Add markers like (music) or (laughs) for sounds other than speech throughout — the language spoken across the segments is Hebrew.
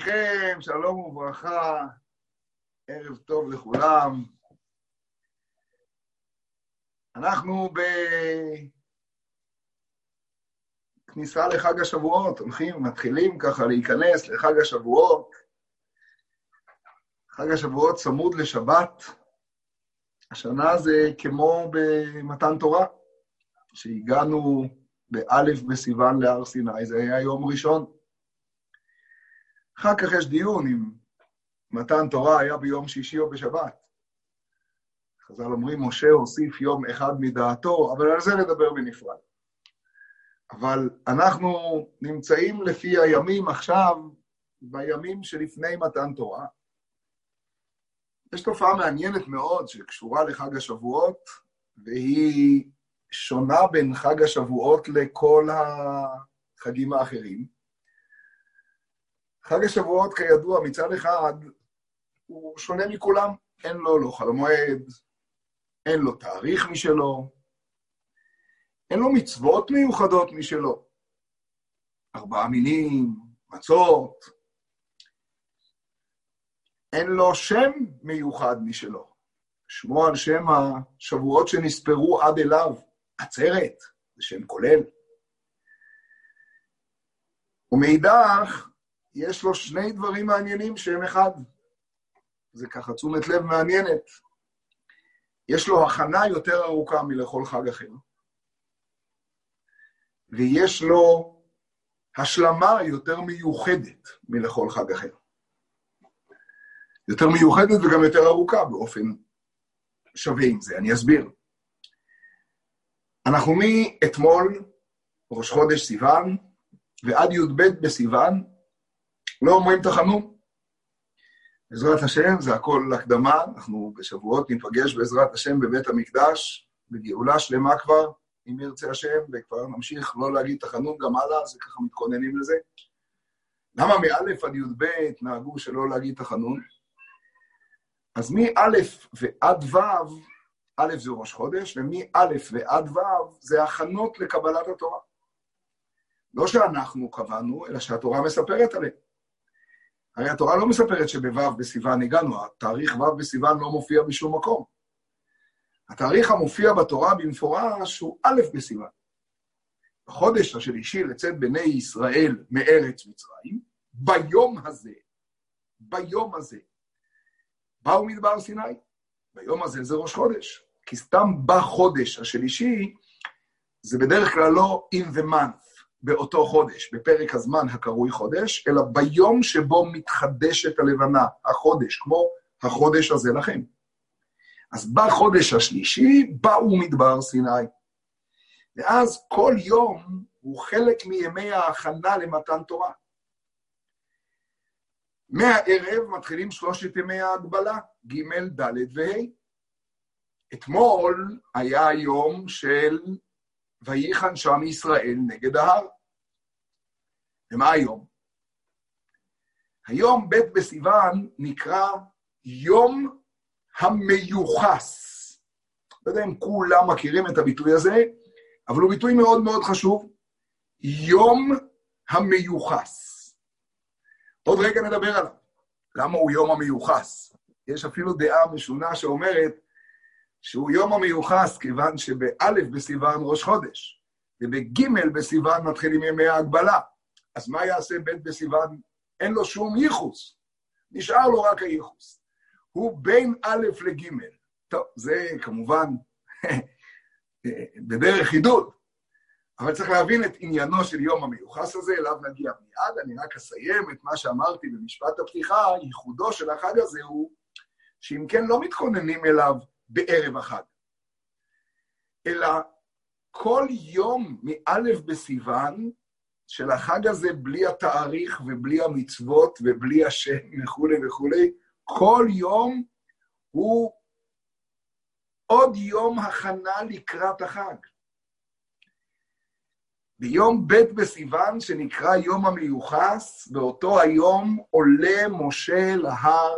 לכם, שלום וברכה, ערב טוב לכולם. אנחנו בכניסה לחג השבועות, הולכים, מתחילים ככה להיכנס לחג השבועות. חג השבועות צמוד לשבת. השנה זה כמו במתן תורה, שהגענו באלף בסיוון להר סיני, זה היה יום ראשון. אחר כך יש דיון אם מתן תורה היה ביום שישי או בשבת. חז"ל אומרים, משה הוסיף יום אחד מדעתו, אבל על זה נדבר בנפרד. אבל אנחנו נמצאים לפי הימים עכשיו, בימים שלפני מתן תורה. יש תופעה מעניינת מאוד שקשורה לחג השבועות, והיא שונה בין חג השבועות לכל החגים האחרים. חג השבועות, כידוע, מצד אחד, הוא שונה מכולם. אין לו לא חל המועד, אין לו תאריך משלו, אין לו מצוות מיוחדות משלו. ארבעה מינים, מצות, אין לו שם מיוחד משלו. שמו על שם השבועות שנספרו עד אליו, עצרת, זה שם כולל. ומאידך, יש לו שני דברים מעניינים שהם אחד. זה ככה תשומת לב מעניינת. יש לו הכנה יותר ארוכה מלכל חג אחר, ויש לו השלמה יותר מיוחדת מלכל חג אחר. יותר מיוחדת וגם יותר ארוכה באופן שווה עם זה, אני אסביר. אנחנו מאתמול, ראש חודש סיוון, ועד י"ב בסיוון, לא אומרים תחנון. בעזרת השם, זה הכל הקדמה, אנחנו בשבועות ניפגש בעזרת השם בבית המקדש, בגאולה שלמה כבר, אם ירצה השם, וכבר נמשיך לא להגיד תחנון גם הלאה, אז ככה מתכוננים לזה. למה מא' עד י"ב נהגו שלא להגיד תחנון? אז מא' ועד ו', א' זה ראש חודש, ומא' ועד ו' זה הכנות לקבלת התורה. לא שאנחנו קבענו, אלא שהתורה מספרת עליהם. הרי התורה לא מספרת שבו' בסיוון הגענו, התאריך ו' בסיוון לא מופיע בשום מקום. התאריך המופיע בתורה במפורש הוא א' בסיוון. בחודש השלישי לצאת בני ישראל מארץ מצרים, ביום הזה, ביום הזה, באו מדבר סיני. ביום הזה זה ראש חודש, כי סתם בחודש השלישי, זה בדרך כלל לא in the month, באותו חודש, בפרק הזמן הקרוי חודש, אלא ביום שבו מתחדשת הלבנה, החודש, כמו החודש הזה לכם. אז בחודש השלישי באו מדבר סיני. ואז כל יום הוא חלק מימי ההכנה למתן תורה. מהערב מתחילים שלושת ימי ההגבלה, ג', ד' וה'. אתמול היה היום של ויחן שם ישראל נגד ההר. ומה היום? היום ב' בסיוון נקרא יום המיוחס. לא יודע אם כולם מכירים את הביטוי הזה, אבל הוא ביטוי מאוד מאוד חשוב. יום המיוחס. עוד רגע נדבר עליו. למה הוא יום המיוחס? יש אפילו דעה משונה שאומרת שהוא יום המיוחס, כיוון שבאלף בסיוון ראש חודש, ובגימל בסיוון מתחילים ימי ההגבלה. אז מה יעשה ב' בסיוון? אין לו שום ייחוס, נשאר לו רק הייחוס. הוא בין א' לג'. טוב, זה כמובן (laughs) בדרך חידוד, אבל צריך להבין את עניינו של יום המיוחס הזה, אליו נגיע מיד. אני רק אסיים את מה שאמרתי במשפט הפתיחה, ייחודו של החג הזה הוא שאם כן לא מתכוננים אליו בערב החג, אלא כל יום מאלף בסיוון של החג הזה בלי התאריך ובלי המצוות ובלי השם וכולי וכולי, כל יום הוא עוד יום הכנה לקראת החג. ביום ב' בסיוון, שנקרא יום המיוחס, באותו היום עולה משה להר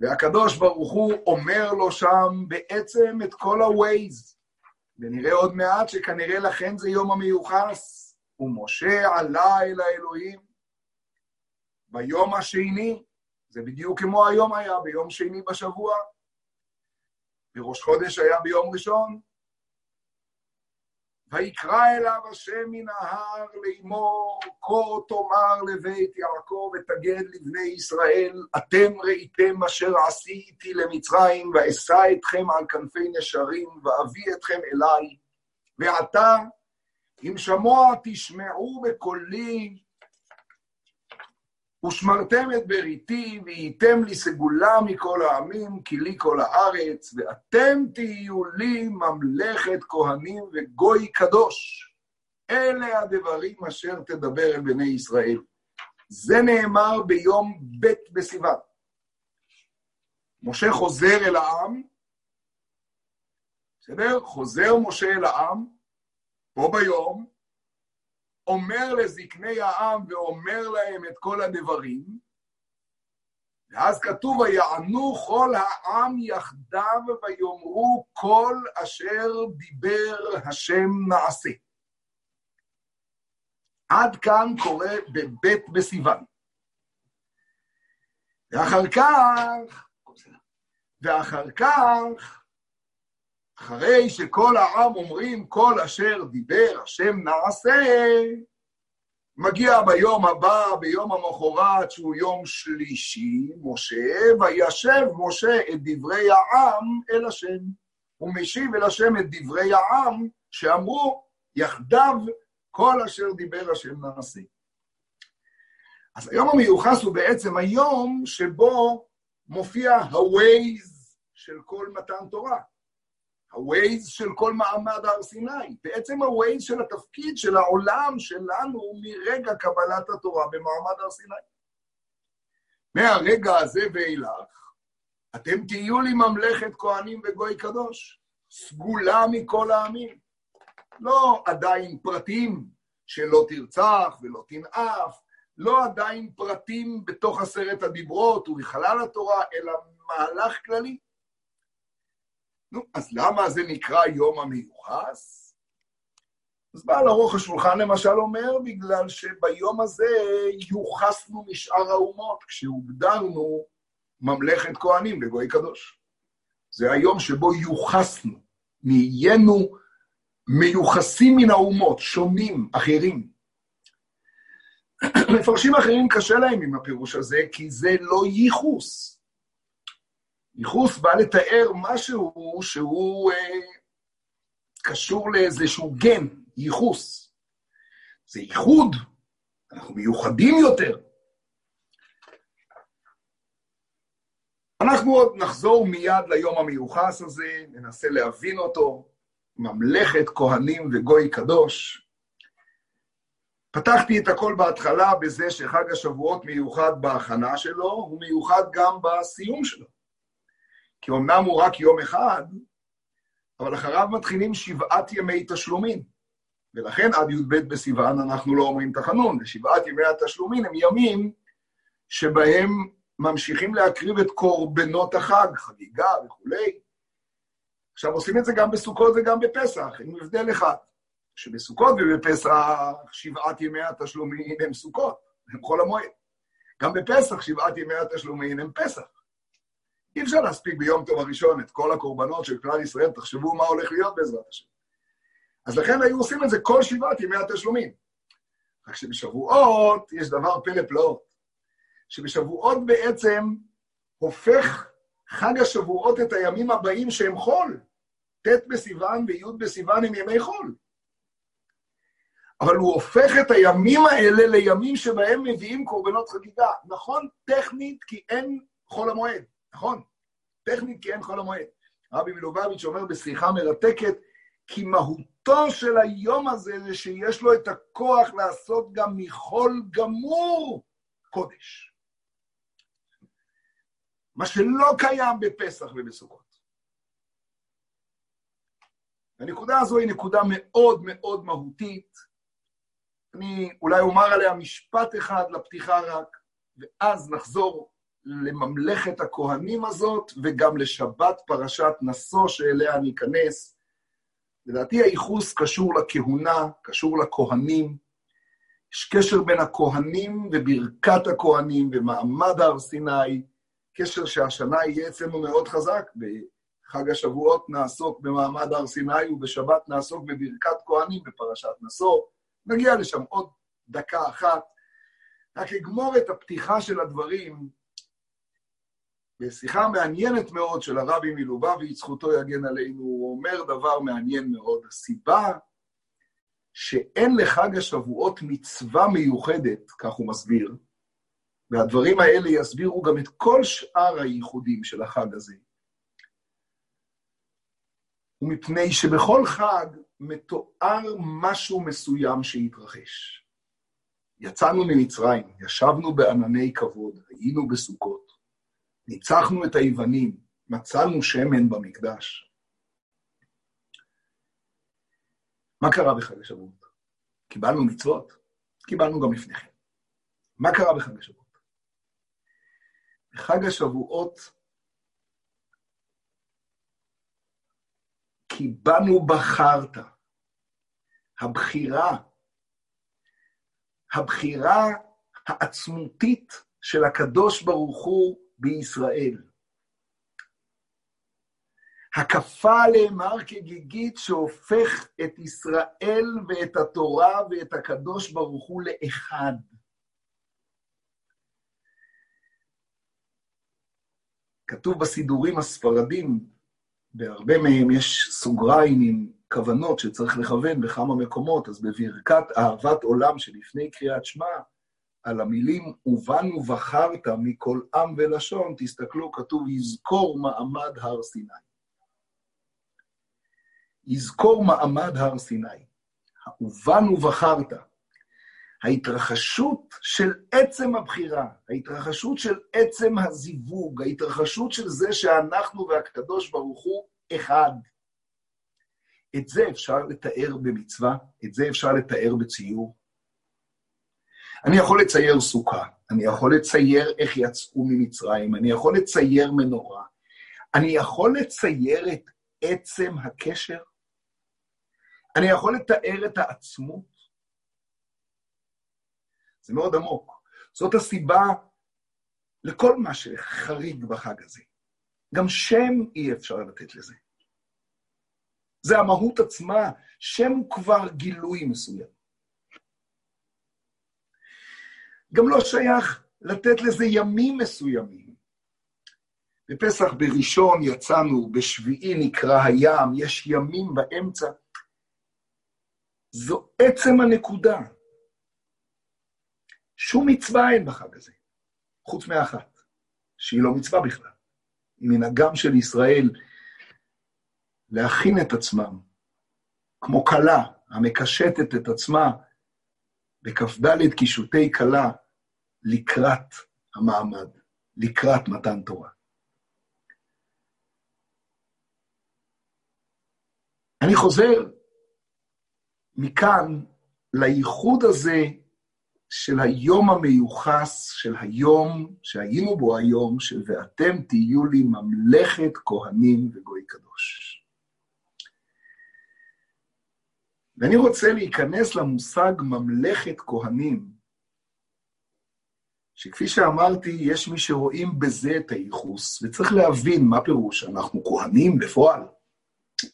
והקדוש ברוך הוא אומר לו שם בעצם את כל ה-Waze. ונראה עוד מעט שכנראה לכן זה יום המיוחס. ומשה עלה אל האלוהים. ביום השני, זה בדיוק כמו היום היה, ביום שני בשבוע, וראש חודש היה ביום ראשון. ויקרא אליו השם מן ההר לאמור, כה תאמר לבית יעקב ותגד לבני ישראל, אתם ראיתם אשר עשיתי למצרים, ואשא אתכם על כנפי נשרים, ואביא אתכם אליי. ועתה, אם שמוע תשמעו בקולי, ושמרתם את בריתי, והייתם לי סגולה מכל העמים, כי לי כל הארץ, ואתם תהיו לי ממלכת כהנים וגוי קדוש. אלה הדברים אשר תדבר אל בני ישראל. זה נאמר ביום ב' בסיוון. משה חוזר אל העם, בסדר? חוזר משה אל העם, פה ביום, אומר לזקני העם ואומר להם את כל הדברים, ואז כתוב, ויענו כל העם יחדיו ויאמרו כל אשר דיבר השם נעשה. עד כאן קורה בבית בסיוון. ואחר כך, ואחר כך, אחרי שכל העם אומרים כל אשר דיבר השם נעשה, מגיע ביום הבא, ביום המחרת, שהוא יום שלישי, משה, וישב משה את דברי העם אל השם. הוא משיב אל השם את דברי העם שאמרו, יחדיו כל אשר דיבר השם נעשה. אז היום המיוחס הוא בעצם היום שבו מופיע ה-Waze של כל מתן תורה. ה-Waze של כל מעמד הר סיני, בעצם ה-Waze של התפקיד של העולם שלנו מרגע קבלת התורה במעמד הר סיני. מהרגע הזה ואילך, אתם תהיו לי ממלכת כהנים וגוי קדוש, סגולה מכל העמים. לא עדיין פרטים שלא תרצח ולא תנאף, לא עדיין פרטים בתוך עשרת הדיברות ובחלל התורה, אלא מהלך כללי. נו, אז למה זה נקרא יום המיוחס? אז בעל ארוך השולחן למשל אומר, בגלל שביום הזה יוחסנו משאר האומות, כשהוגדרנו ממלכת כהנים בגוי קדוש. זה היום שבו יוחסנו, נהיינו מיוחסים מן האומות, שונים, אחרים. (clears throat) מפרשים אחרים קשה להם עם הפירוש הזה, כי זה לא ייחוס. ייחוס בא לתאר משהו שהוא אה, קשור לאיזשהו גן, ייחוס. זה ייחוד, אנחנו מיוחדים יותר. אנחנו עוד נחזור מיד ליום המיוחס הזה, ננסה להבין אותו, ממלכת כהנים וגוי קדוש. פתחתי את הכל בהתחלה בזה שחג השבועות מיוחד בהכנה שלו, הוא מיוחד גם בסיום שלו. כי אמנם הוא רק יום אחד, אבל אחריו מתחילים שבעת ימי תשלומים. ולכן עד י"ב בסיוון אנחנו לא אומרים תחנון, ושבעת ימי התשלומים הם ימים שבהם ממשיכים להקריב את קורבנות החג, חגיגה וכולי. עכשיו, עושים את זה גם בסוכות וגם בפסח, עם הבדל אחד, שבסוכות ובפסח שבעת ימי התשלומים הם סוכות, הם חול המועד. גם בפסח שבעת ימי התשלומים הם פסח. אי אפשר להספיק ביום טוב הראשון את כל הקורבנות של כלל ישראל, תחשבו מה הולך להיות בעזרת השם. אז לכן היו עושים את זה כל שבעת ימי התשלומים. רק שבשבועות יש דבר פלא פלאות, שבשבועות בעצם הופך חג השבועות את הימים הבאים שהם חול. ט' בסיוון וי' בסיוון הם ימי חול. אבל הוא הופך את הימים האלה לימים שבהם מביאים קורבנות חגיגה. נכון, טכנית, כי אין חול המועד. נכון, טכנית כי אין חול המועד. רבי מלובביץ' אומר בשיחה מרתקת, כי מהותו של היום הזה זה שיש לו את הכוח לעשות גם מחול גמור קודש. מה שלא קיים בפסח ובסוכות. הנקודה הזו היא נקודה מאוד מאוד מהותית. אני אולי אומר עליה משפט אחד לפתיחה רק, ואז נחזור לממלכת הכהנים הזאת, וגם לשבת פרשת נשוא שאליה אני אכנס. לדעתי הייחוס קשור לכהונה, קשור לכהנים, יש קשר בין הכהנים וברכת הכהנים ומעמד הר סיני, קשר שהשנה יהיה אצלנו מאוד חזק. בחג השבועות נעסוק במעמד הר סיני ובשבת נעסוק בברכת כהנים בפרשת נשוא. נגיע לשם עוד דקה אחת. רק אגמור את הפתיחה של הדברים בשיחה מעניינת מאוד של הרבי מלובביץ', זכותו יגן עלינו, הוא אומר דבר מעניין מאוד. הסיבה שאין לחג השבועות מצווה מיוחדת, כך הוא מסביר, והדברים האלה יסבירו גם את כל שאר הייחודים של החג הזה. ומפני שבכל חג מתואר משהו מסוים שהתרחש. יצאנו ממצרים, ישבנו בענני כבוד, היינו בסוכות, ניצחנו את היוונים, מצאנו שמן במקדש. מה קרה בחג השבועות? קיבלנו מצוות? קיבלנו גם לפני כן. מה קרה בחג השבועות? בחג השבועות קיבלנו בחרת. הבחירה, הבחירה העצמותית של הקדוש ברוך הוא בישראל. הקפה עליהם הר כגיגית שהופך את ישראל ואת התורה ואת הקדוש ברוך הוא לאחד. כתוב בסידורים הספרדים, בהרבה מהם יש סוגריים עם כוונות שצריך לכוון בכמה מקומות, אז בברכת אהבת עולם שלפני קריאת שמע, על המילים ובנו בחרת מכל עם ולשון, תסתכלו, כתוב יזכור מעמד הר סיני. יזכור מעמד הר סיני. ובנו בחרת. ההתרחשות של עצם הבחירה, ההתרחשות של עצם הזיווג, ההתרחשות של זה שאנחנו והקדוש ברוך הוא אחד. את זה אפשר לתאר במצווה, את זה אפשר לתאר בציור. אני יכול לצייר סוכה, אני יכול לצייר איך יצאו ממצרים, אני יכול לצייר מנורה, אני יכול לצייר את עצם הקשר, אני יכול לתאר את העצמות. זה מאוד עמוק. זאת הסיבה לכל מה שחריג בחג הזה. גם שם אי אפשר לתת לזה. זה המהות עצמה, שם הוא כבר גילוי מסוים. גם לא שייך לתת לזה ימים מסוימים. בפסח בראשון יצאנו, בשביעי נקרא הים, יש ימים באמצע. זו עצם הנקודה. שום מצווה אין בחג הזה, חוץ מאחת, שהיא לא מצווה בכלל. מנהגם של ישראל להכין את עצמם, כמו כלה המקשטת את עצמה בכ"ד קישוטי כלה לקראת המעמד, לקראת מתן תורה. אני חוזר מכאן לייחוד הזה של היום המיוחס, של היום שהיינו בו היום, של ואתם תהיו לי ממלכת כהנים וגוי קדוש. ואני רוצה להיכנס למושג ממלכת כהנים, שכפי שאמרתי, יש מי שרואים בזה את הייחוס, וצריך להבין מה פירוש, אנחנו כהנים בפועל.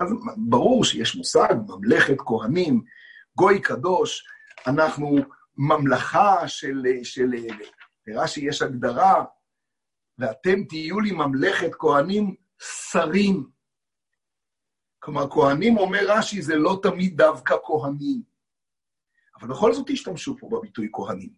אז ברור שיש מושג, ממלכת כהנים, גוי קדוש, אנחנו ממלכה של, של, נראה שיש הגדרה, ואתם תהיו לי ממלכת כהנים שרים. כלומר, כהנים, אומר רש"י, זה לא תמיד דווקא כהנים. אבל בכל זאת השתמשו פה בביטוי כהנים.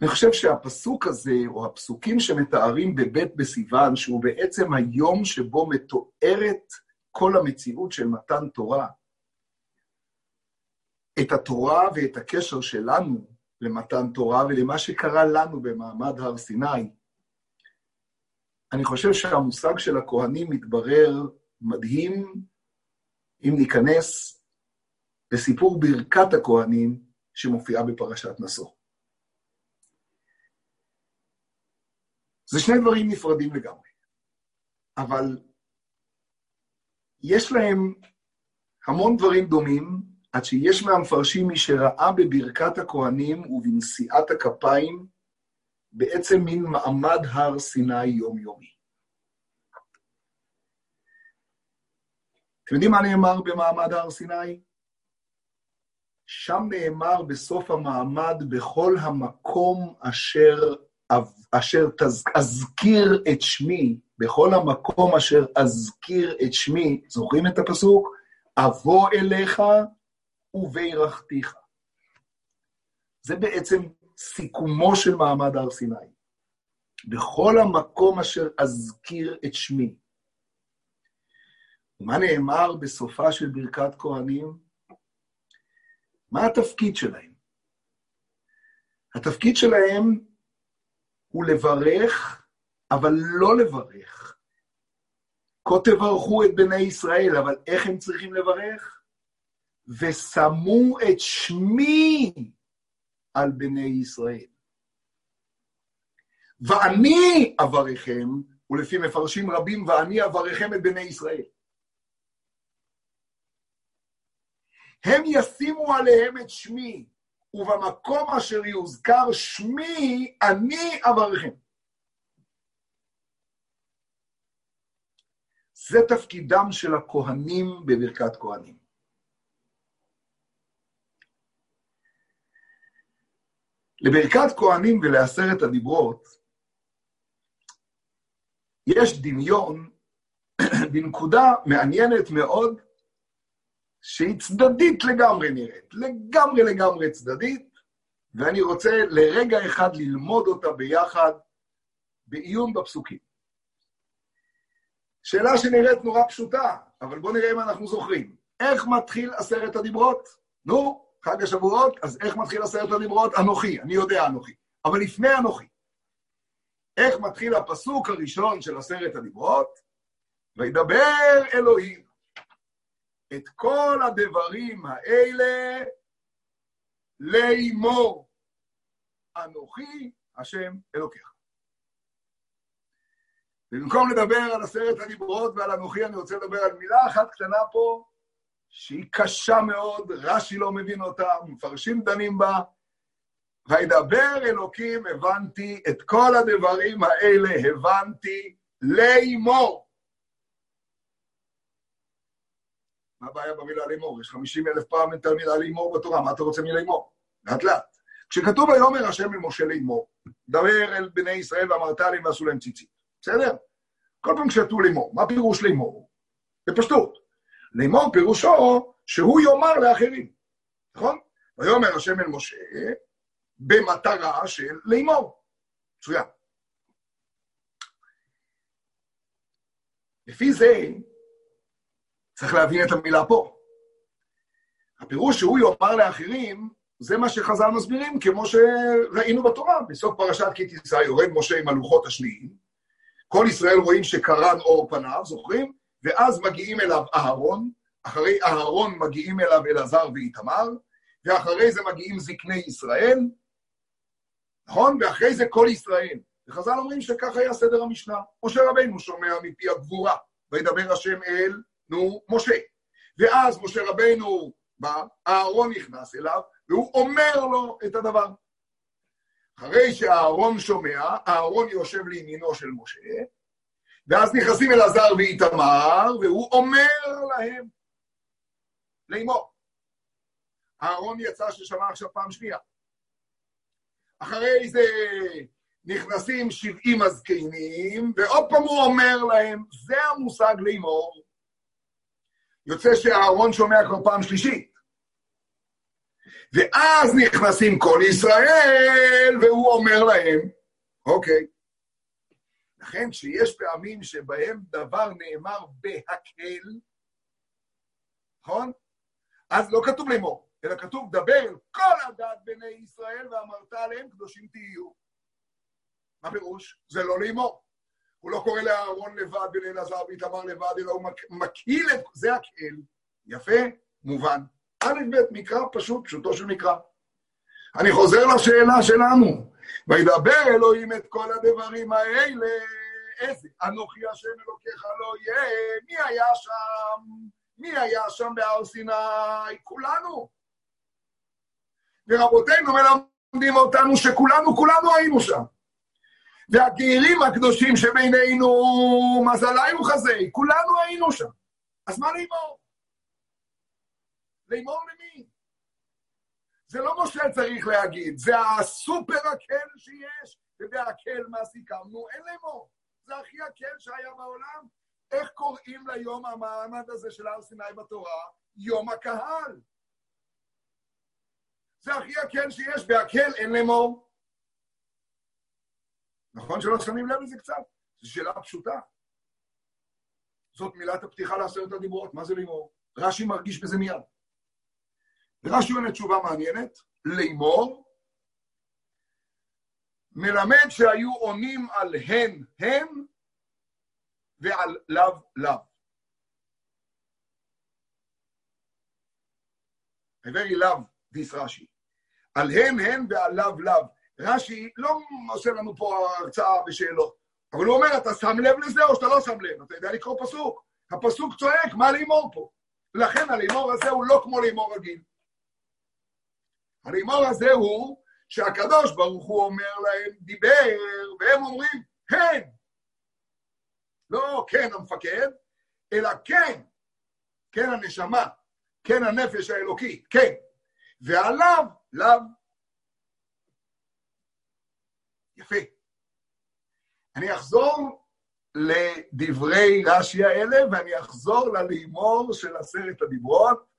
אני חושב שהפסוק הזה, או הפסוקים שמתארים בבית בסיוון, שהוא בעצם היום שבו מתוארת כל המציאות של מתן תורה, את התורה ואת הקשר שלנו למתן תורה ולמה שקרה לנו במעמד הר סיני, אני חושב שהמושג של הכהנים מתברר מדהים אם ניכנס לסיפור ברכת הכהנים שמופיעה בפרשת נשוא. זה שני דברים נפרדים לגמרי, אבל יש להם המון דברים דומים עד שיש מהמפרשים מי שראה בברכת הכהנים ובנשיאת הכפיים בעצם מין מעמד הר סיני יומיומי. אתם יודעים מה נאמר במעמד הר סיני? שם נאמר בסוף המעמד, בכל המקום אשר, אשר תז, אזכיר את שמי, בכל המקום אשר אזכיר את שמי, זוכרים את הפסוק? אבוא אליך וברכתיך. זה בעצם סיכומו של מעמד הר סיני. בכל המקום אשר אזכיר את שמי. ומה נאמר בסופה של ברכת כהנים? מה התפקיד שלהם? התפקיד שלהם הוא לברך, אבל לא לברך. כה תברכו את בני ישראל, אבל איך הם צריכים לברך? ושמו את שמי על בני ישראל. ואני אברכם, ולפי מפרשים רבים, ואני אברכם את בני ישראל. הם ישימו עליהם את שמי, ובמקום אשר יוזכר שמי, אני אברכם. זה תפקידם של הכהנים בברכת כהנים. לברכת כהנים ולעשרת הדיברות, יש דמיון (clears throat) בנקודה מעניינת מאוד, שהיא צדדית לגמרי נראית, לגמרי לגמרי צדדית, ואני רוצה לרגע אחד ללמוד אותה ביחד בעיון בפסוקים. שאלה שנראית נורא פשוטה, אבל בואו נראה אם אנחנו זוכרים. איך מתחיל עשרת הדיברות? נו, חג השבועות, אז איך מתחיל עשרת הדיברות? אנוכי, אני יודע אנוכי. אבל לפני אנוכי. איך מתחיל הפסוק הראשון של עשרת הדיברות? וידבר אלוהים. את כל הדברים האלה לאמור. אנוכי השם אלוקיך. ובמקום לדבר על עשרת הדיברות ועל אנוכי, אני רוצה לדבר על מילה אחת קטנה פה, שהיא קשה מאוד, רש"י לא מבין אותה, מפרשים דנים בה. וידבר אלוקים, הבנתי, את כל הדברים האלה הבנתי לאמור. מה הבעיה במילה לאמור? יש חמישים אלף פעם את המילה לאמור בתורה, מה אתה רוצה מלאמור? לאט לאט. כשכתוב ויאמר השם אל משה לאמור, דבר אל בני ישראל ואמרת עליהם ועשו להם ציצית, בסדר? כל פעם כשכתוב לאמור, מה פירוש לאמור? בפשטות. לאמור פירושו שהוא יאמר לאחרים, נכון? ויאמר השם אל משה במטרה של לאמור. מצוין. לפי זה, צריך להבין את המילה פה. הפירוש שהוא יאמר לאחרים, זה מה שחז"ל מסבירים, כמו שראינו בתורה, בסוף פרשת כי תישא יורד משה עם הלוחות השניים, כל ישראל רואים שקרן אור פניו, זוכרים? ואז מגיעים אליו אהרון, אחרי אהרון מגיעים אליו אלעזר ואיתמר, ואחרי זה מגיעים זקני ישראל, נכון? ואחרי זה כל ישראל. וחז"ל אומרים שככה היה סדר המשנה. משה רבינו שומע מפי הגבורה, וידבר השם אל נו, משה. ואז משה רבנו בא, אהרון נכנס אליו, והוא אומר לו את הדבר. אחרי שאהרון שומע, אהרון יושב לימינו של משה, ואז נכנסים אלעזר ואיתמר, והוא אומר להם, לאמור. אהרון יצא ששמע עכשיו פעם שנייה. אחרי זה נכנסים שבעים הזקנים, ועוד פעם הוא אומר להם, זה המושג לאמור. יוצא שאהרון שומע כבר פעם שלישית. ואז נכנסים כל ישראל, והוא אומר להם, אוקיי. לכן כשיש פעמים שבהם דבר נאמר בהקל, נכון? אז לא כתוב לאמור, אלא כתוב, דבר אל כל הדת בני ישראל ואמרת עליהם קדושים תהיו. מה פירוש? זה לא לאמור. הוא לא קורא לאהרון לבד ולאלעזר ואיתמר לבד, אלא הוא מקהיל את... זה הקהל. יפה? מובן. א' ב', מקרא פשוט, פשוטו של מקרא. אני חוזר לשאלה שלנו. וידבר אלוהים את כל הדברים האלה, איזה? אנוכי השם אלוקיך לא יהיה, מי היה שם? מי היה שם בהר סיני? כולנו. ורבותינו מלמדים אותנו שכולנו, כולנו היינו שם. והגאים הקדושים שבינינו, מזלנו חזי, כולנו היינו שם. אז מה לאמור? לאמור למי? זה לא משה צריך להגיד, זה הסופר הקל שיש, ובהקל מה סיכמנו, אין לאמור. זה הכי הקל שהיה בעולם. איך קוראים ליום המעמד הזה של הר סיני בתורה? יום הקהל. זה הכי הקל שיש, בהקל אין לאמור. נכון שלא שמים לב לזה קצת? זו שאלה פשוטה. זאת מילת הפתיחה לעשרת הדיברות, מה זה לאמור? רש"י מרגיש בזה מיד. ורש"י עונה תשובה מעניינת, לאמור, מלמד שהיו עונים על הן הן ועל לאו לאו. very love this רש"י. על הן הן ועל לאו לאו. רש"י לא עושה לנו פה הרצאה בשאלות, אבל הוא אומר, אתה שם לב לזה או שאתה לא שם לב? אתה יודע לקרוא פסוק. הפסוק צועק, מה לימור פה? לכן הלימור הזה הוא לא כמו לימור רגיל. הלימור הזה הוא שהקדוש ברוך הוא אומר להם, דיבר, והם אומרים, כן. לא כן המפקד, אלא כן, כן הנשמה, כן הנפש האלוקית, כן. ועליו, לאו. יפה. אני אחזור לדברי רש"י האלה, ואני אחזור ללימור של עשרת הדיברות,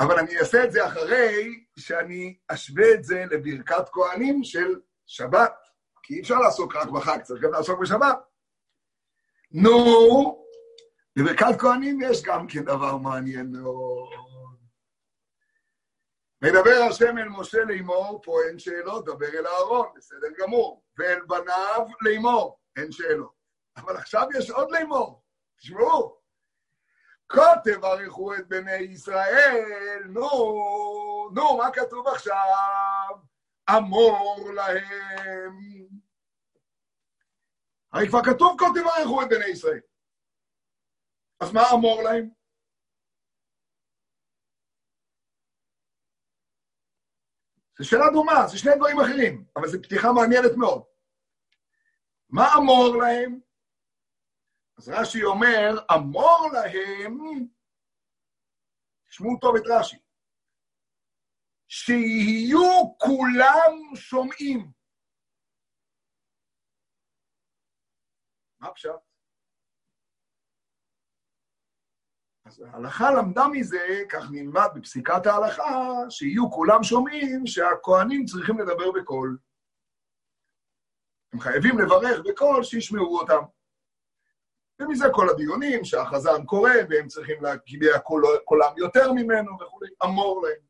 אבל אני אעשה את זה אחרי שאני אשווה את זה לברכת כהנים של שבת, כי אי אפשר לעסוק רק בחג, צריך גם לעסוק בשבת. נו, בברכת כהנים יש גם כן דבר מעניין מאוד. מדבר השם אל משה לאמור, פה אין שאלות, דבר אל אהרון, בסדר גמור. ואל בניו לאמור, אין שאלות. אבל עכשיו יש עוד לאמור, תשמעו. כה תברכו את בני ישראל, נו, נו, מה כתוב עכשיו? אמור להם. הרי כבר כתוב כה תברכו את בני ישראל. אז מה אמור להם? זו שאלה דומה, זה שני דברים אחרים, אבל זו פתיחה מעניינת מאוד. מה אמור להם? אז רש"י אומר, אמור להם, תשמעו טוב את רש"י, שיהיו כולם שומעים. מה פשט? אז ההלכה למדה מזה, כך נלמד בפסיקת ההלכה, שיהיו כולם שומעים שהכוהנים צריכים לדבר בקול. הם חייבים לברך בקול שישמעו אותם. ומזה כל הדיונים שהחזן קורא, והם צריכים להגיע קולם יותר ממנו וכולי, אמור להם.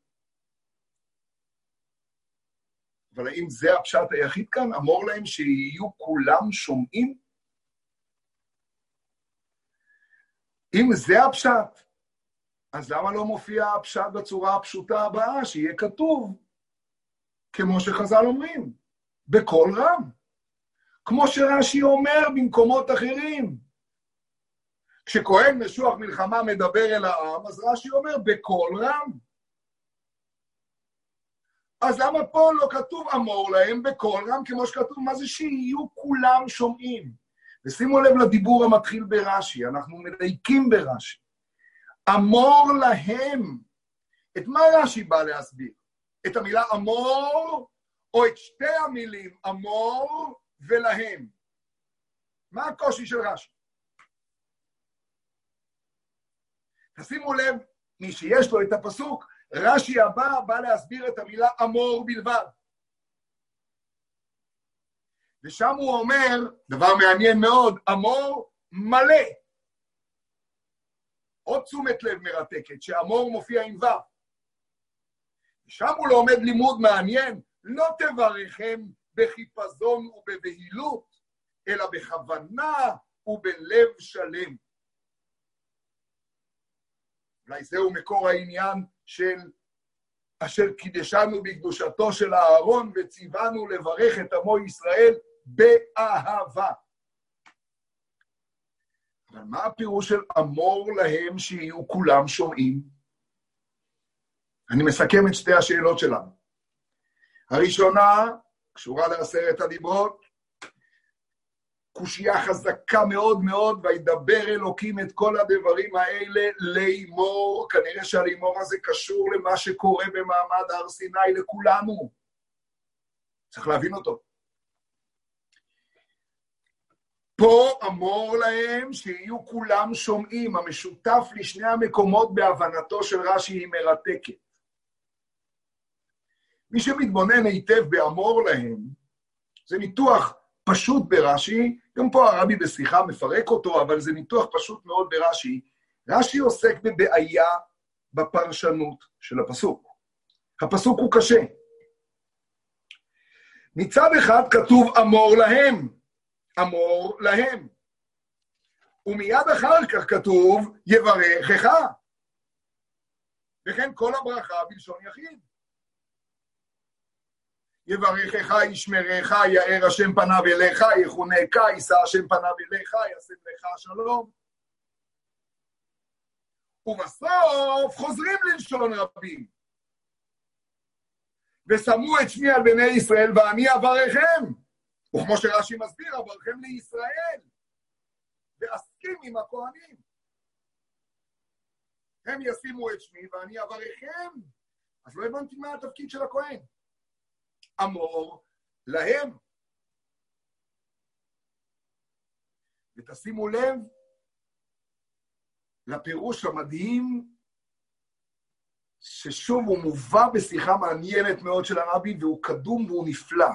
אבל האם זה הפשט היחיד כאן? אמור להם שיהיו כולם שומעים? אם זה הפשט, אז למה לא מופיע הפשט בצורה הפשוטה הבאה, שיהיה כתוב, כמו שחז"ל אומרים, בקול רם? כמו שרש"י אומר במקומות אחרים. כשכהן משוח מלחמה מדבר אל העם, אז רש"י אומר, בקול רם. אז למה פה לא כתוב אמור להם בקול רם, כמו שכתוב, מה זה שיהיו כולם שומעים? ושימו לב לדיבור המתחיל ברש"י, אנחנו מדייקים ברש"י. אמור להם. את מה רש"י בא להסביר? את המילה אמור, או את שתי המילים אמור ולהם? מה הקושי של רש"י? תשימו לב, מי שיש לו את הפסוק, רש"י הבא בא להסביר את המילה אמור בלבד. ושם הוא אומר, דבר מעניין מאוד, אמור מלא. עוד תשומת לב מרתקת, שאמור מופיע עם ו'. ושם הוא לומד לימוד מעניין, לא תברכם בחיפזון ובבהילות, אלא בכוונה ובלב שלם. אולי זהו מקור העניין של אשר קידשנו בקדושתו של אהרון וציוונו לברך את עמו ישראל באהבה. אבל מה הפירוש של אמור להם שיהיו כולם שומעים? אני מסכם את שתי השאלות שלנו. הראשונה קשורה לעשרת הדיברות, קושייה חזקה מאוד מאוד, וידבר אלוקים את כל הדברים האלה לאמור. כנראה שהלימור הזה קשור למה שקורה במעמד הר סיני לכולנו. צריך להבין אותו. פה אמור להם שיהיו כולם שומעים. המשותף לשני המקומות בהבנתו של רש"י היא מרתקת. מי שמתבונן היטב באמור להם, זה ניתוח פשוט ברש"י, גם פה הרבי בשיחה מפרק אותו, אבל זה ניתוח פשוט מאוד ברש"י. רש"י עוסק בבעיה בפרשנות של הפסוק. הפסוק הוא קשה. מצד אחד כתוב אמור להם, אמור להם. ומיד אחר כך כתוב יברכך. וכן כל הברכה בלשון יחיד. יברכך, ישמרך, יאר השם פניו אליך, יחונקה, יישא השם פניו אליך, ישם לך שלום. ובסוף חוזרים ללשון רבים. ושמו את שמי על בני ישראל ואני אברכם. וכמו שרש"י מסביר, אברכם לישראל. ואסכים עם הכהנים. הם ישימו את שמי ואני אברכם. אז לא הבנתי מה התפקיד של הכהן. אמור להם. ותשימו לב לפירוש המדהים, ששוב הוא מובא בשיחה מעניינת מאוד של הרבי, והוא קדום והוא נפלא.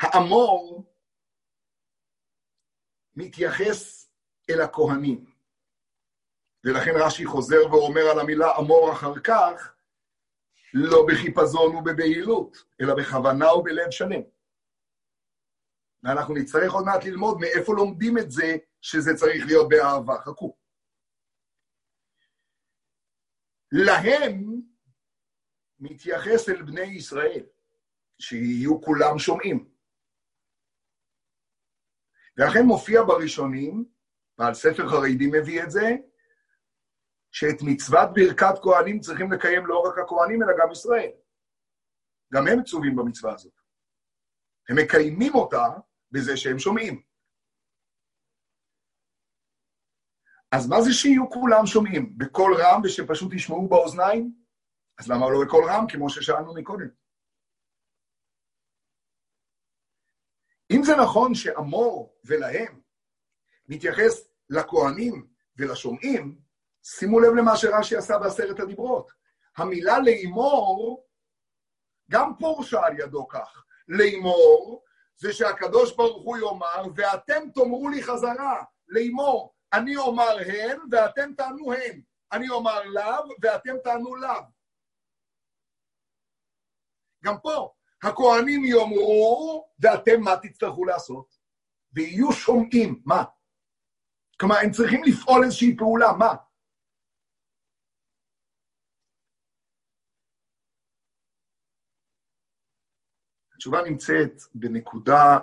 האמור מתייחס אל הכהנים. ולכן רש"י חוזר ואומר על המילה אמור אחר כך, לא בחיפזון ובבהילות, אלא בכוונה ובלב שלם. ואנחנו נצטרך עוד מעט ללמוד מאיפה לומדים את זה שזה צריך להיות באהבה. חכו. להם מתייחס אל בני ישראל, שיהיו כולם שומעים. ולכן מופיע בראשונים, ועל ספר חרדי מביא את זה, שאת מצוות ברכת כהנים צריכים לקיים לא רק הכהנים, אלא גם ישראל. גם הם מצווים במצווה הזאת. הם מקיימים אותה בזה שהם שומעים. אז מה זה שיהיו כולם שומעים? בקול רם ושפשוט ישמעו באוזניים? אז למה לא בקול רם, כמו ששאלנו מקודם? אם זה נכון שאמור ולהם מתייחס לכהנים ולשומעים, שימו לב למה שרש"י עשה בעשרת הדיברות. המילה לאמור, גם פורשה על ידו כך. לאמור זה שהקדוש ברוך הוא יאמר, ואתם תאמרו לי חזרה, לאמור. אני אומר הן, ואתם תענו הן. אני אומר לאו, ואתם תענו לאו. גם פה, הכהנים יאמרו, ואתם מה תצטרכו לעשות? ויהיו שומעים, מה? כלומר, הם צריכים לפעול איזושהי פעולה, מה? התשובה נמצאת בנקודה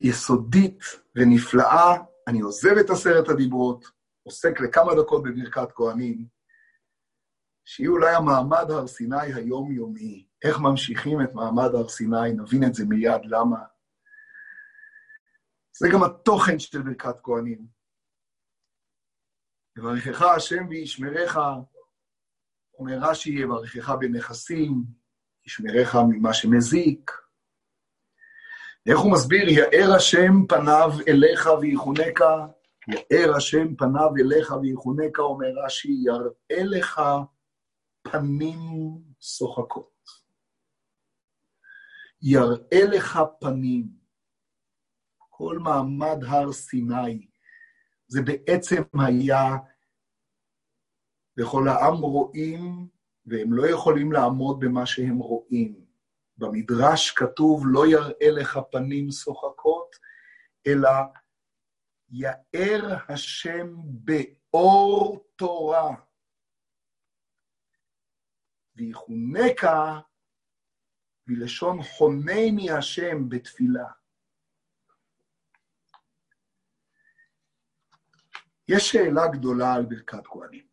יסודית ונפלאה. אני עוזב את עשרת הדיברות, עוסק לכמה דקות בברכת כהנים, שהיא אולי המעמד הר סיני היומיומי. איך ממשיכים את מעמד הר סיני, נבין את זה מיד, למה. זה גם התוכן של ברכת כהנים. יברכך השם וישמרך, אומר רש"י, יברכך בנכסים, ישמרך ממה שמזיק. איך הוא מסביר? יאר השם פניו אליך ויחונקה, יאר השם פניו אליך ויחונקה, אומר רש"י, יראה לך פנים שוחקות. יראה לך פנים. כל מעמד הר סיני, זה בעצם היה, וכל העם רואים והם לא יכולים לעמוד במה שהם רואים. במדרש כתוב, לא יראה לך פנים שוחקות, אלא יאר השם באור תורה. ויחונקה מלשון חונני השם בתפילה. יש שאלה גדולה על ברכת כהנים.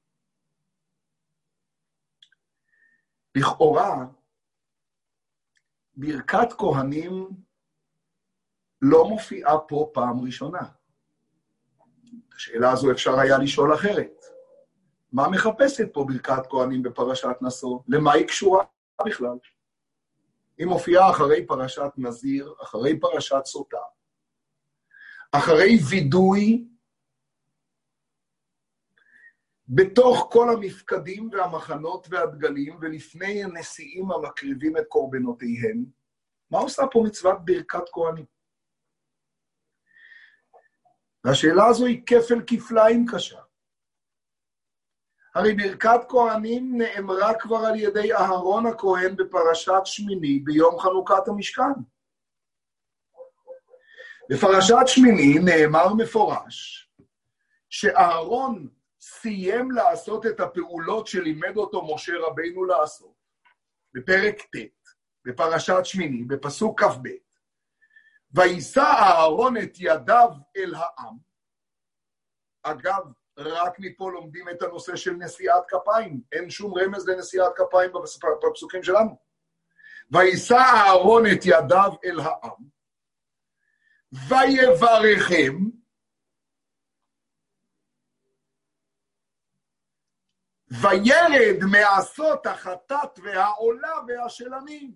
לכאורה, ברכת כהנים לא מופיעה פה פעם ראשונה. את השאלה הזו אפשר היה לשאול אחרת. מה מחפשת פה ברכת כהנים בפרשת נשוא? למה היא קשורה בכלל? היא מופיעה אחרי פרשת נזיר, אחרי פרשת סוטה, אחרי וידוי בתוך כל המפקדים והמחנות והדגלים, ולפני הנשיאים המקריבים את קורבנותיהם, מה עושה פה מצוות ברכת כהנים? והשאלה הזו היא כפל כפליים קשה. הרי ברכת כהנים נאמרה כבר על ידי אהרון הכהן בפרשת שמיני ביום חנוכת המשכן. בפרשת שמיני נאמר מפורש שאהרון סיים לעשות את הפעולות שלימד אותו משה רבינו לעשות, בפרק ט', בפרשת שמיני, בפסוק כ"ב, ויישא אהרון את ידיו אל העם. אגב, רק מפה לומדים את הנושא של נשיאת כפיים, אין שום רמז לנשיאת כפיים בפסוקים שלנו. ויישא אהרון את ידיו אל העם, ויברכם, וירד מעשות החטאת והעולה והשלמים.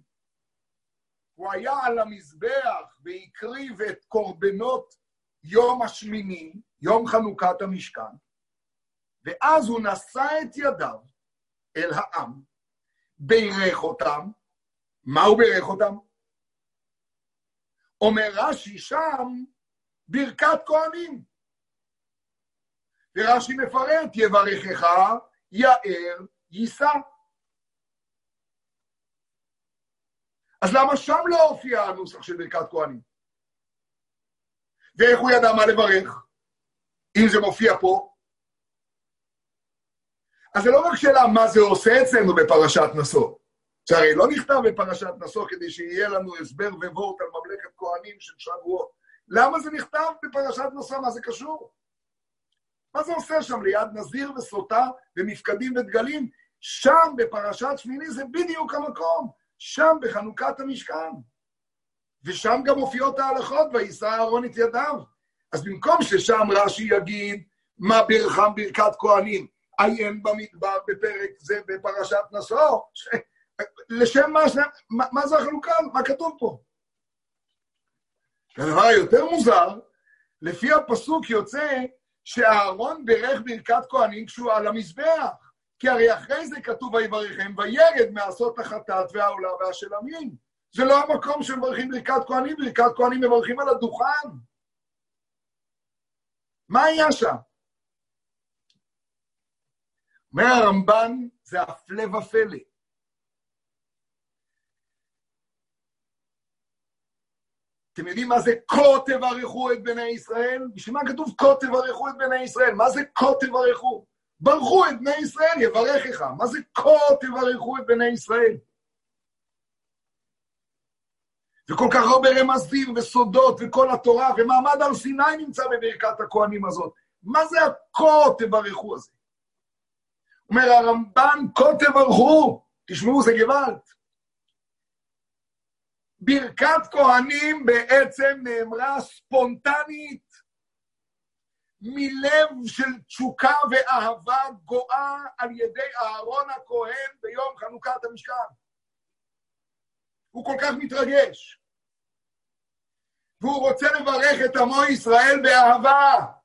הוא היה על המזבח והקריב את קורבנות יום השמיני, יום חנוכת המשכן, ואז הוא נשא את ידיו אל העם, בירך אותם. מה הוא בירך אותם? אומר רש"י שם ברכת כהנים. ורש"י מפרט, יברכך יאר יישא. אז למה שם לא הופיע הנוסח של ברכת כהנים? ואיך הוא ידע מה לברך, אם זה מופיע פה? אז זה לא רק שאלה מה זה עושה אצלנו בפרשת נשוא. שהרי לא נכתב בפרשת נשוא כדי שיהיה לנו הסבר ווורט על ממלכת כהנים של שבועות. למה זה נכתב בפרשת נשוא? מה זה קשור? מה זה עושה שם ליד נזיר וסוטה ומפקדים ודגלים? שם בפרשת שמיני זה בדיוק המקום, שם בחנוכת המשכן. ושם גם מופיעות ההלכות, ויישא אהרון את ידיו. אז במקום ששם רש"י יגיד מה ברכם ברכת כהנים, עיין במדבר בפרק זה בפרשת נשוא, ש... לשם מה, מה, מה זה החלוקה? מה כתוב פה? הדבר היותר מוזר, לפי הפסוק יוצא שאהרון בירך ברכת כהנים כשהוא על המזבח. כי הרי אחרי זה כתוב ויברכם, וירד מעשות החטאת והעולה והשלמים. זה לא המקום שמברכים ברכת כהנים, ברכת כהנים מברכים על הדוכן. מה היה שם? אומר הרמב"ן, זה הפלא ופלא. אתם יודעים מה זה כה תברכו את בני ישראל? בשביל מה כתוב כה תברכו את בני ישראל? מה זה כה תברכו? ברכו את בני ישראל, יברכך. מה זה כה תברכו את בני ישראל? וכל כך הרבה רמזים וסודות וכל התורה, ומעמד הר סיני נמצא בברכת הכהנים הזאת. מה זה הכה תברכו הזה? אומר הרמב"ן, כה תברכו, תשמעו, זה גוואלד. ברכת כהנים בעצם נאמרה ספונטנית, מלב של תשוקה ואהבה גואה על ידי אהרון הכהן ביום חנוכת המשכן. הוא כל כך מתרגש. והוא רוצה לברך את עמו ישראל באהבה.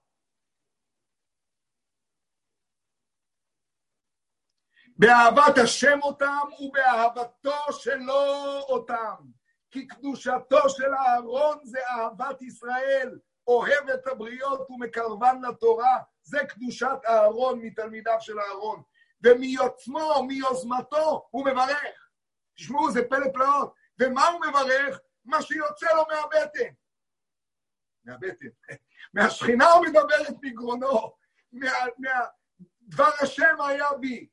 באהבת השם אותם ובאהבתו שלו אותם. כי קדושתו של אהרון זה אהבת ישראל, אוהב את הבריות ומקרבן לתורה. זה קדושת אהרון מתלמידיו של אהרון. ומיוצמו, מיוזמתו, הוא מברך. תשמעו, זה פלא פלאות. ומה הוא מברך? מה שיוצא לו מהבטן. מהבטן. (laughs) מהשכינה הוא מדבר את מגרונו. מה, מה, דבר השם היה בי.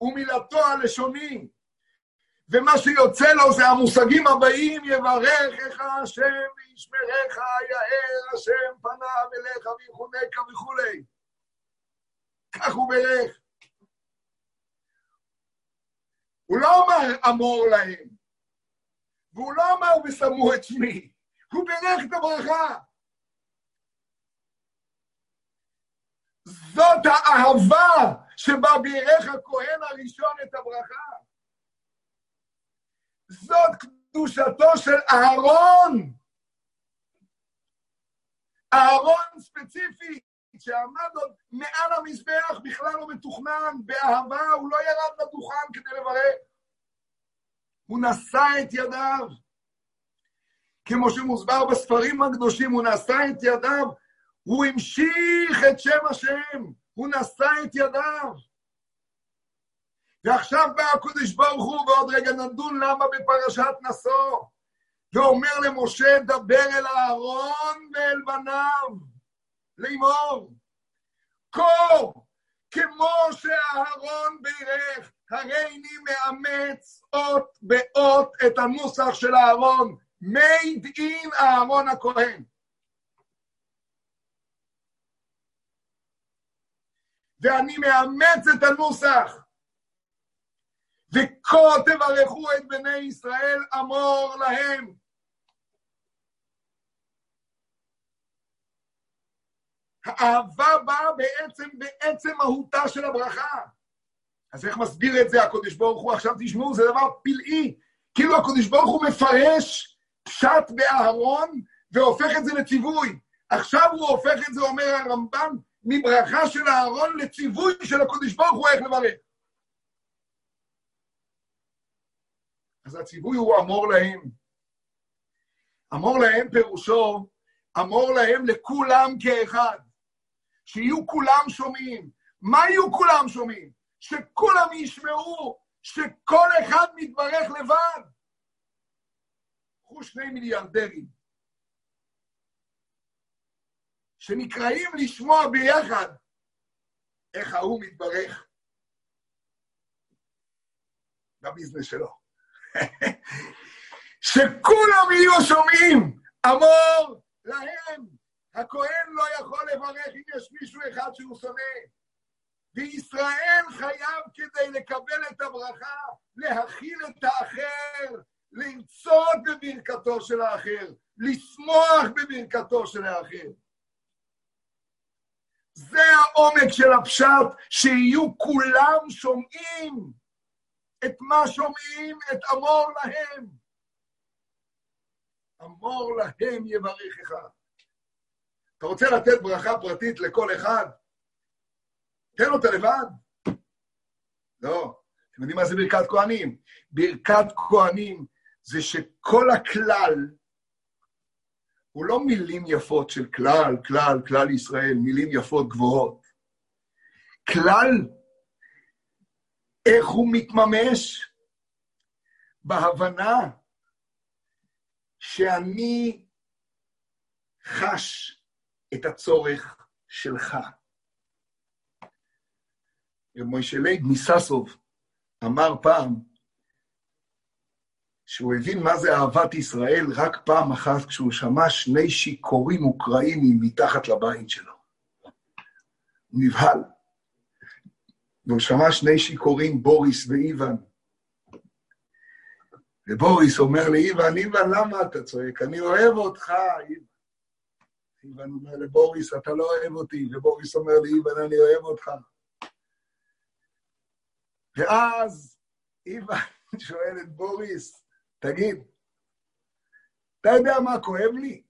ומילתו הלשוני. ומה שיוצא לו זה המושגים הבאים, יברך איך השם וישמרך, יאר השם פניו אליך ויחונקה וכולי. כך הוא ברך. הוא לא אמר אמור להם, והוא לא אמר ושמו את שמי, הוא בירך את הברכה. זאת האהבה שבה בירך הכהן הראשון את הברכה. זאת קדושתו של אהרון. אהרון ספציפי, שעמד עוד מעל המזבח, בכלל לא מתוכנן, באהבה, הוא לא ירד לדוכן כדי לברך. הוא נשא את ידיו. כמו שמוסבר בספרים הקדושים, הוא נשא את ידיו, הוא המשיך את שם השם, הוא נשא את ידיו. ועכשיו בא הקודש ברוך הוא, ועוד רגע נדון למה בפרשת נשוא, ואומר למשה, דבר אל אהרון ואל בניו, לאמור, כה כמו שאהרון בירך, הרי אני מאמץ אות באות את הנוסח של אהרון, made in אהרון הכהן. ואני מאמץ את הנוסח. וכה תברכו את בני ישראל, אמור להם. האהבה באה בעצם, בעצם מהותה של הברכה. אז איך מסביר את זה הקדוש ברוך הוא? עכשיו תשמעו, זה דבר פלאי. כאילו הקדוש ברוך הוא מפרש פשט באהרון והופך את זה לציווי. עכשיו הוא הופך את זה, אומר הרמב"ם, מברכה של אהרון לציווי של הקדוש ברוך הוא איך לברך. אז הציווי הוא אמור להם. אמור להם פירושו, אמור להם לכולם כאחד. שיהיו כולם שומעים. מה יהיו כולם שומעים? שכולם ישמעו שכל אחד מתברך לבד. קחו שני מיליארדרים שנקראים לשמוע ביחד איך ההוא מתברך בביזנס שלו. שכולם יהיו שומעים, אמור להם, הכהן לא יכול לברך אם יש מישהו אחד שהוא שונא. וישראל חייב כדי לקבל את הברכה, להכיל את האחר, לרצות בברכתו של האחר, לשמוח בברכתו של האחר. זה העומק של הפשט, שיהיו כולם שומעים את מה שומעים, את אמור להם. אמור להם יברכך. אתה רוצה לתת ברכה פרטית לכל אחד? תן אותה לבד. לא. אתם יודעים מה זה ברכת כהנים? ברכת כהנים זה שכל הכלל הוא לא מילים יפות של כלל, כלל, כלל ישראל, מילים יפות גבוהות. כלל, איך הוא מתממש? בהבנה שאני חש את הצורך שלך. מוישה לייב מססוב אמר פעם שהוא הבין מה זה אהבת ישראל רק פעם אחת כשהוא שמע שני שיכורים אוקראינים מתחת לבית שלו. הוא נבהל. והוא שמע שני שיכורים, בוריס ואיוון. ובוריס אומר לאיוון, איוון, למה אתה צועק? אני אוהב אותך, איוון. איוון אומר לבוריס, אתה לא אוהב אותי, ובוריס אומר לאיוון, אני אוהב אותך. ואז איוון (laughs) שואל את בוריס, תגיד, אתה יודע מה כואב לי?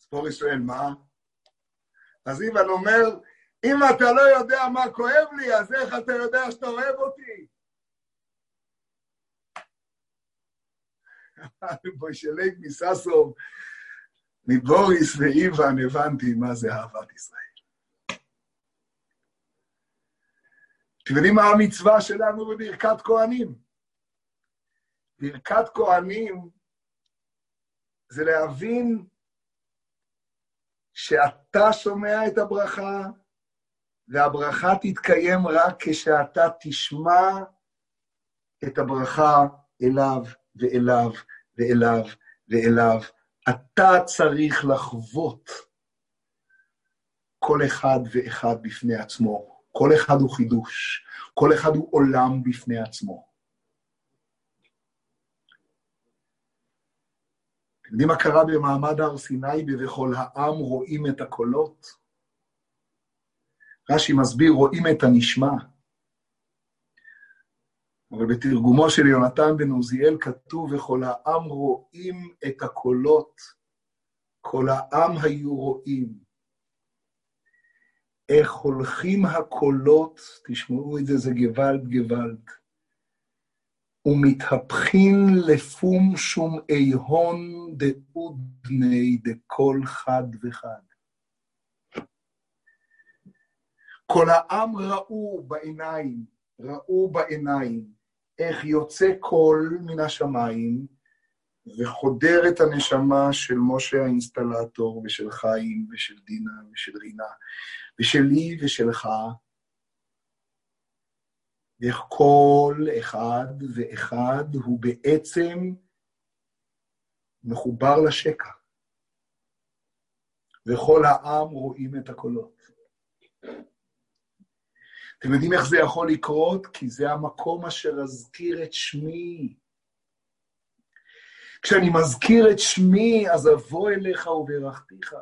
אז בוריס שואל, מה? אז איוון אומר, אם אתה לא יודע מה כואב לי, אז איך אתה יודע שאתה אוהב אותי? (laughs) בוישלג מססוב, מבוריס ואיוון הבנתי מה זה אהבת ישראל. אתם יודעים מה המצווה שלנו בברכת כהנים? ברכת כהנים זה להבין שאתה שומע את הברכה, והברכה תתקיים רק כשאתה תשמע את הברכה אליו ואליו ואליו ואליו, אתה צריך לחוות כל אחד ואחד בפני עצמו. כל אחד הוא חידוש, כל אחד הוא עולם בפני עצמו. אתם יודעים מה קרה במעמד הר סיני ב"וכל העם רואים את הקולות"? רש"י מסביר, רואים את הנשמע. אבל בתרגומו של יונתן בן עוזיאל כתוב, וכל העם רואים את הקולות. כל העם היו רואים. איך הולכים הקולות, תשמעו את זה, זה גוואלד גוואלד. ומתהפכין לפום שום איהון דאודני דכל חד וחד. כל העם ראו בעיניים, ראו בעיניים, איך יוצא קול מן השמיים וחודר את הנשמה של משה האינסטלטור ושל חיים ושל דינה ושל רינה ושלי ושלך, ואיך כל אחד ואחד הוא בעצם מחובר לשקע, וכל העם רואים את הקולות. אתם יודעים איך זה יכול לקרות? כי זה המקום אשר אזכיר את שמי. כשאני מזכיר את שמי, אז אבוא אליך וברכתיך.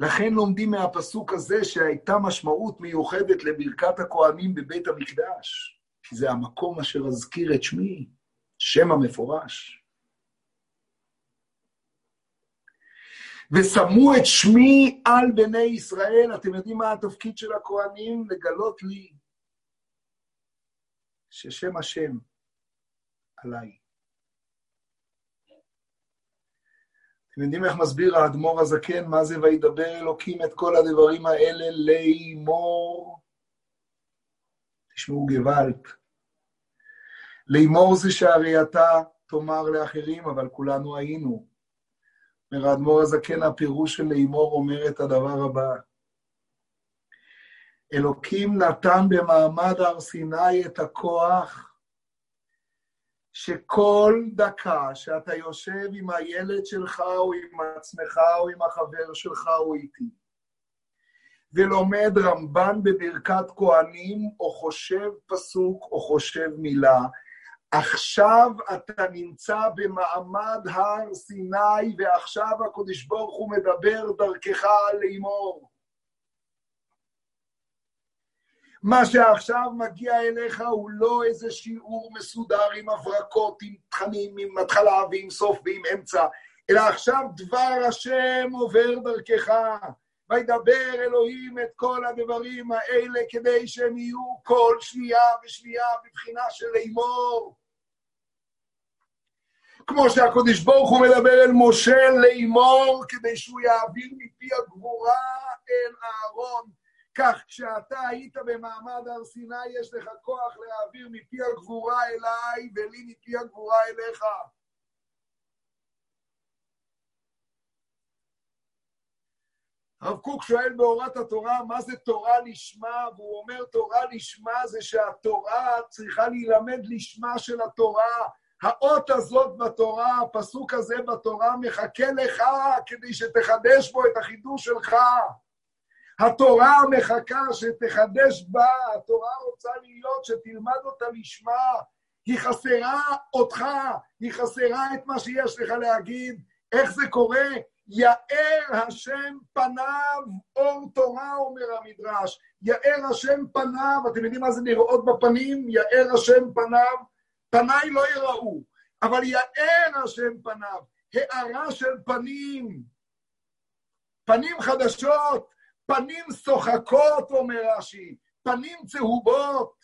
לכן לומדים מהפסוק הזה שהייתה משמעות מיוחדת לברכת הכוהנים בבית המקדש, כי זה המקום אשר אזכיר את שמי, שם המפורש. ושמו את שמי על בני ישראל. אתם יודעים מה התפקיד של הכוהנים? לגלות לי ששם השם עליי. אתם יודעים איך מסביר האדמו"ר הזקן, מה זה וידבר אלוקים את כל הדברים האלה לאמור? תשמעו גוואלד. לאמור זה שהרי אתה תאמר לאחרים, אבל כולנו היינו. אומר האדמו"ר הזקן, הפירוש של לאמור אומר את הדבר הבא: אלוקים נתן במעמד הר סיני את הכוח שכל דקה שאתה יושב עם הילד שלך או עם עצמך או עם החבר שלך או איתי, ולומד רמב"ן בברכת כהנים, או חושב פסוק או חושב מילה, עכשיו אתה נמצא במעמד הר סיני, ועכשיו הקדוש ברוך הוא מדבר דרכך לאמור. מה שעכשיו מגיע אליך הוא לא איזה שיעור מסודר עם הברקות, עם תכנים, עם התחלה ועם סוף ועם אמצע, אלא עכשיו דבר השם עובר דרכך. וידבר אלוהים את כל הדברים האלה כדי שהם יהיו כל שנייה ושנייה בבחינה של לאמור. כמו שהקדוש ברוך הוא מדבר אל משה לאמור, כדי שהוא יעביר מפי הגבורה אל אהרון. כך כשאתה היית במעמד הר סיני, יש לך כוח להעביר מפי הגבורה אליי, ולי מפי הגבורה אליך. הרב קוק שואל באורת התורה, מה זה תורה לשמה? והוא אומר, תורה לשמה זה שהתורה צריכה להילמד לשמה של התורה. האות הזאת בתורה, הפסוק הזה בתורה, מחכה לך כדי שתחדש בו את החידוש שלך. התורה מחכה שתחדש בה, התורה רוצה להיות שתלמד אותה לשמה. היא חסרה אותך, היא חסרה את מה שיש לך להגיד. איך זה קורה? יאר השם פניו אור תורה, אומר המדרש. יאר השם פניו, אתם יודעים מה זה לראות בפנים? יאר השם פניו. פניי לא יראו, אבל יאר השם פניו, הארה של פנים, פנים חדשות, פנים שוחקות, אומר רש"י, פנים צהובות.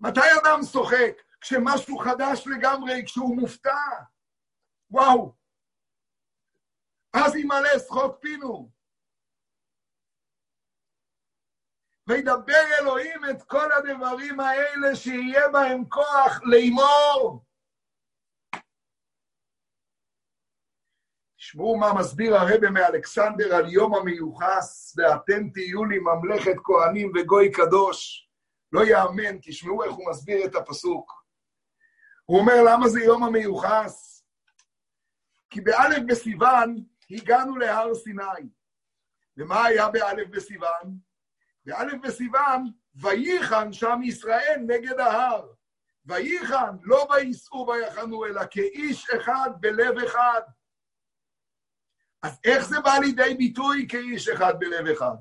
מתי אדם שוחק? כשמשהו חדש לגמרי, כשהוא מופתע. וואו. אז ימלא שחוק פינו. וידבר אלוהים את כל הדברים האלה שיהיה בהם כוח לאמור. תשמעו מה מסביר הרבה מאלכסנדר על יום המיוחס, ואתם תהיו לי ממלכת כהנים וגוי קדוש. לא יאמן, תשמעו איך הוא מסביר את הפסוק. הוא אומר, למה זה יום המיוחס? כי באלף בסיוון הגענו להר סיני. ומה היה באלף בסיוון? באלף בסיוון, וייחן שם ישראל נגד ההר. וייחן, לא וייסעו ויחנו, אלא כאיש אחד בלב אחד. אז איך זה בא לידי ביטוי כאיש אחד בלב אחד?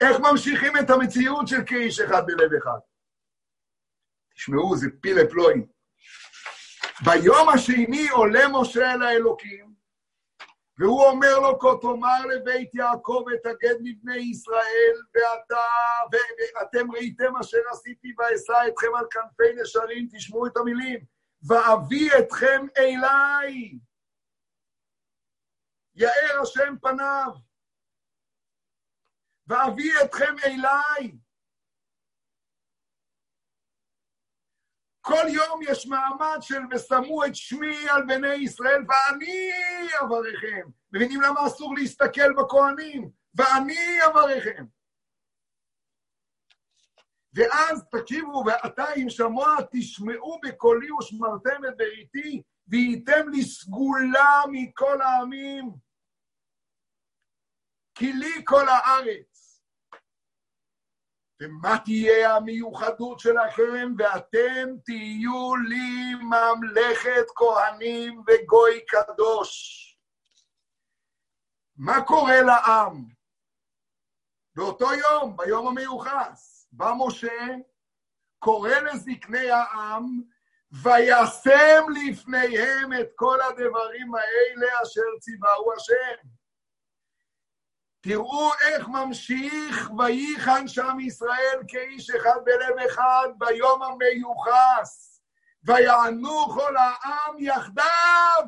איך ממשיכים את המציאות של כאיש אחד בלב אחד? תשמעו, זה פילה פלואים. ביום השני עולה משה אל האלוקים, והוא אומר לו, כה תאמר לבית יעקב אתגד מבני ישראל, ואתה, ואתם ראיתם אשר עשיתי ואשא אתכם על כנפי נשרים, תשמעו את המילים, ואביא אתכם אליי. יאר השם פניו, ואביא אתכם אליי. כל יום יש מעמד של ושמו את שמי על בני ישראל ואני אברכם. מבינים למה אסור להסתכל בכהנים? ואני אברכם. ואז תקשיבו, ועתה אם שמוע תשמעו בקולי ושמרתם את בריתי, והייתם לי סגולה מכל העמים. כי לי כל הארץ. ומה תהיה המיוחדות שלכם, ואתם תהיו לי ממלכת כהנים וגוי קדוש. מה קורה לעם? באותו יום, ביום המיוחס, בא משה, קורא לזקני העם, וישם לפניהם את כל הדברים האלה אשר ציווהו השם. תראו איך ממשיך וייחן שם ישראל כאיש אחד בלב אחד ביום המיוחס, ויענו כל העם יחדיו.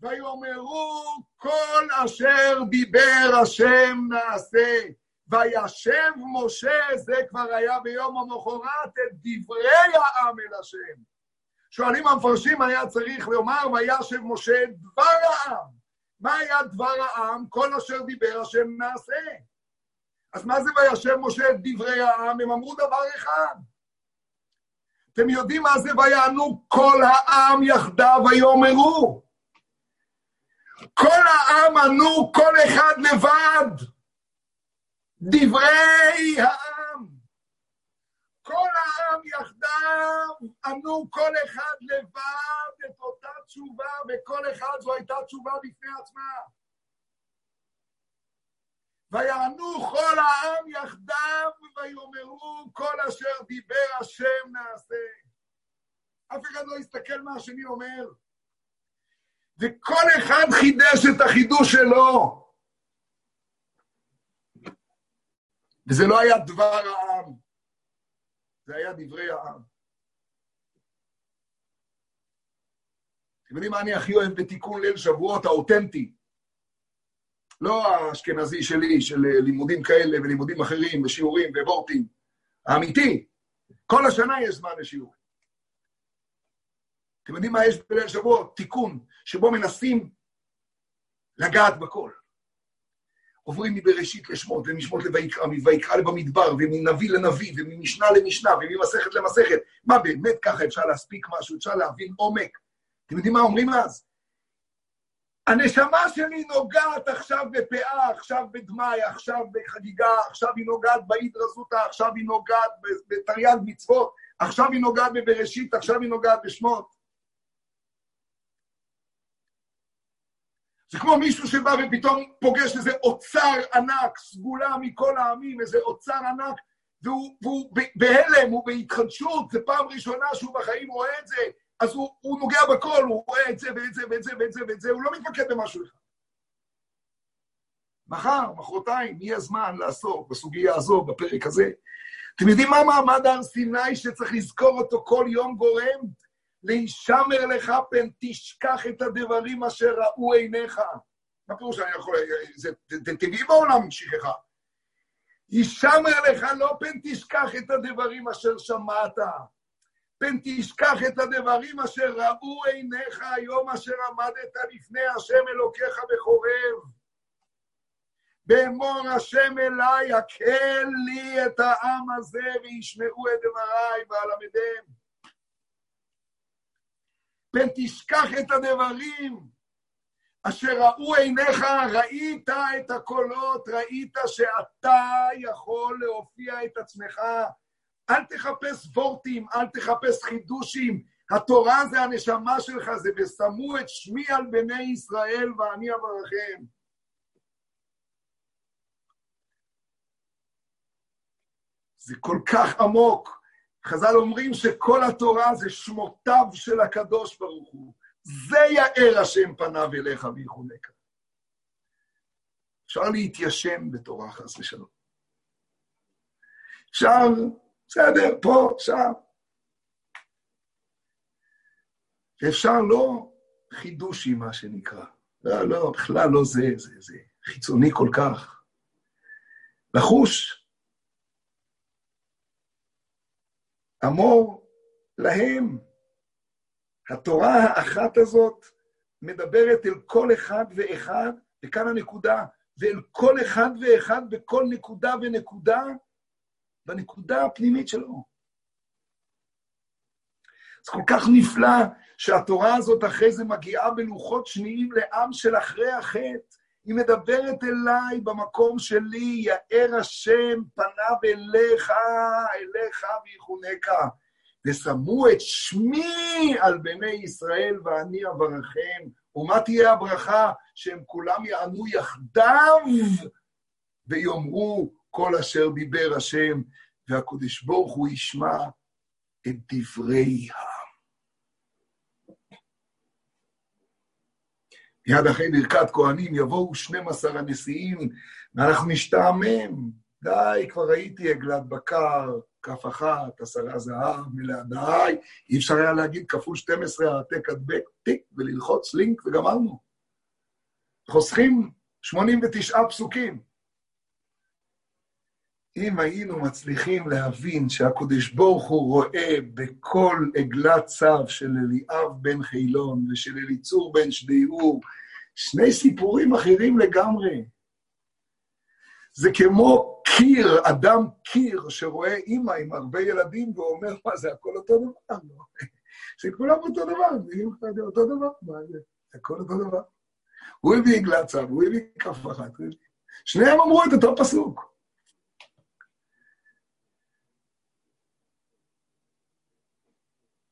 ויאמרו כל אשר דיבר השם נעשה. וישב משה, זה כבר היה ביום המחרת, את דברי העם אל השם. שואלים המפרשים, היה צריך לומר, וישב משה דבר העם. מה היה דבר העם? כל אשר דיבר השם נעשה. אז מה זה וישב משה את דברי העם? הם אמרו דבר אחד. אתם יודעים מה זה ויענו כל העם יחדיו ויאמרו. כל העם ענו כל אחד לבד. דברי העם. כל העם יחדיו ענו כל אחד לבד את אותה תשובה, וכל אחד זו הייתה תשובה בפני עצמה. ויענו כל העם יחדיו ויאמרו כל אשר דיבר השם נעשה. אף אחד לא יסתכל מה השני אומר. וכל אחד חידש את החידוש שלו. וזה לא היה דבר העם. זה היה דברי העם. אתם יודעים מה אני הכי אוהב בתיקון ליל שבועות האותנטי? לא האשכנזי שלי, של לימודים כאלה ולימודים אחרים ושיעורים ובורטים. האמיתי, כל השנה יש זמן לשיעורים. אתם יודעים מה יש בליל שבועות? תיקון, שבו מנסים לגעת בכל. עוברים מבראשית לשמות, ומשמות לויקרא, מויקרא לבמדבר, ומנביא לנביא, וממשנה למשנה, וממסכת למסכת. מה, באמת ככה אפשר להספיק משהו? אפשר להבין עומק? אתם יודעים מה אומרים אז? הנשמה שלי נוגעת עכשיו בפאה, עכשיו בדמאי, עכשיו בחגיגה, עכשיו היא נוגעת בהידרזותא, עכשיו היא נוגעת בתרי"ג מצוות, עכשיו היא נוגעת בבראשית, עכשיו היא נוגעת בשמות. זה כמו מישהו שבא ופתאום פוגש איזה אוצר ענק, סגולה מכל העמים, איזה אוצר ענק, והוא, והוא בהלם, הוא בהתחדשות, זו פעם ראשונה שהוא בחיים רואה את זה, אז הוא, הוא נוגע בכל, הוא רואה את זה ואת זה ואת זה ואת זה ואת זה, הוא לא מתמקד במשהו אחד. מחר, מחרתיים, יהיה זמן לעסוק בסוגיה הזו, בפרק הזה. אתם יודעים מה מעמד הר סיני שצריך לזכור אותו כל יום גורם? להישמר לך פן תשכח את הדברים אשר ראו עיניך. מה פירוש שאני יכול... זה טבעי בעולם שכחה. הישמר לך לא פן תשכח את הדברים אשר שמעת, פן תשכח את הדברים אשר ראו עיניך היום אשר עמדת לפני השם אלוקיך בחורב. באמור השם אליי, הקל לי את העם הזה וישמעו את דבריי ואלמדם. פן תשכח את הדברים אשר ראו עיניך, ראית את הקולות, ראית שאתה יכול להופיע את עצמך. אל תחפש וורטים, אל תחפש חידושים. התורה זה הנשמה שלך, זה ושמו את שמי על בני ישראל ואני אברכם. זה כל כך עמוק. חז"ל אומרים שכל התורה זה שמותיו של הקדוש ברוך הוא. זה יאר השם פניו אליך ויחונקה. אפשר להתיישם בתורה, חס ושלום. אפשר, בסדר, פה, שם. ואפשר לא חידושי, מה שנקרא. לא, לא, בכלל לא זה, זה, זה חיצוני כל כך. לחוש. אמור להם. התורה האחת הזאת מדברת אל כל אחד ואחד, וכאן הנקודה, ואל כל אחד ואחד בכל נקודה ונקודה, בנקודה הפנימית שלו. זה כל כך נפלא שהתורה הזאת אחרי זה מגיעה בלוחות שניים לעם של אחרי החטא. היא מדברת אליי במקום שלי, יאר השם פניו אליך, אליך ויחונקה. ושמו את שמי על בני ישראל ואני אברכם. ומה תהיה הברכה? שהם כולם יענו יחדיו ויאמרו כל אשר דיבר השם, והקדוש ברוך הוא ישמע את דברי. מיד אחרי ברכת כהנים יבואו 12 הנשיאים, ואנחנו נשתעמם. די, כבר ראיתי עגלת בקר, כף אחת, עשרה זהב, מלאה די. אי אפשר היה להגיד כפול 12, העתק הדבק, טיק, וללחוץ לינק, וגמרנו. חוסכים 89 פסוקים. אם היינו מצליחים להבין שהקדוש ברוך הוא רואה בכל עגלת צו של אליאב בן חילון ושל אליצור בן שדיעור, שני סיפורים אחרים לגמרי. זה כמו קיר, אדם קיר שרואה אימא עם הרבה ילדים ואומר, מה זה, הכל אותו דבר? לא. זה כולם אותו דבר, זה אותו דבר, מה זה? הכל אותו דבר. הוא הביא עגלת צו, הוא הביא כף אחת, שניהם אמרו את אותו פסוק.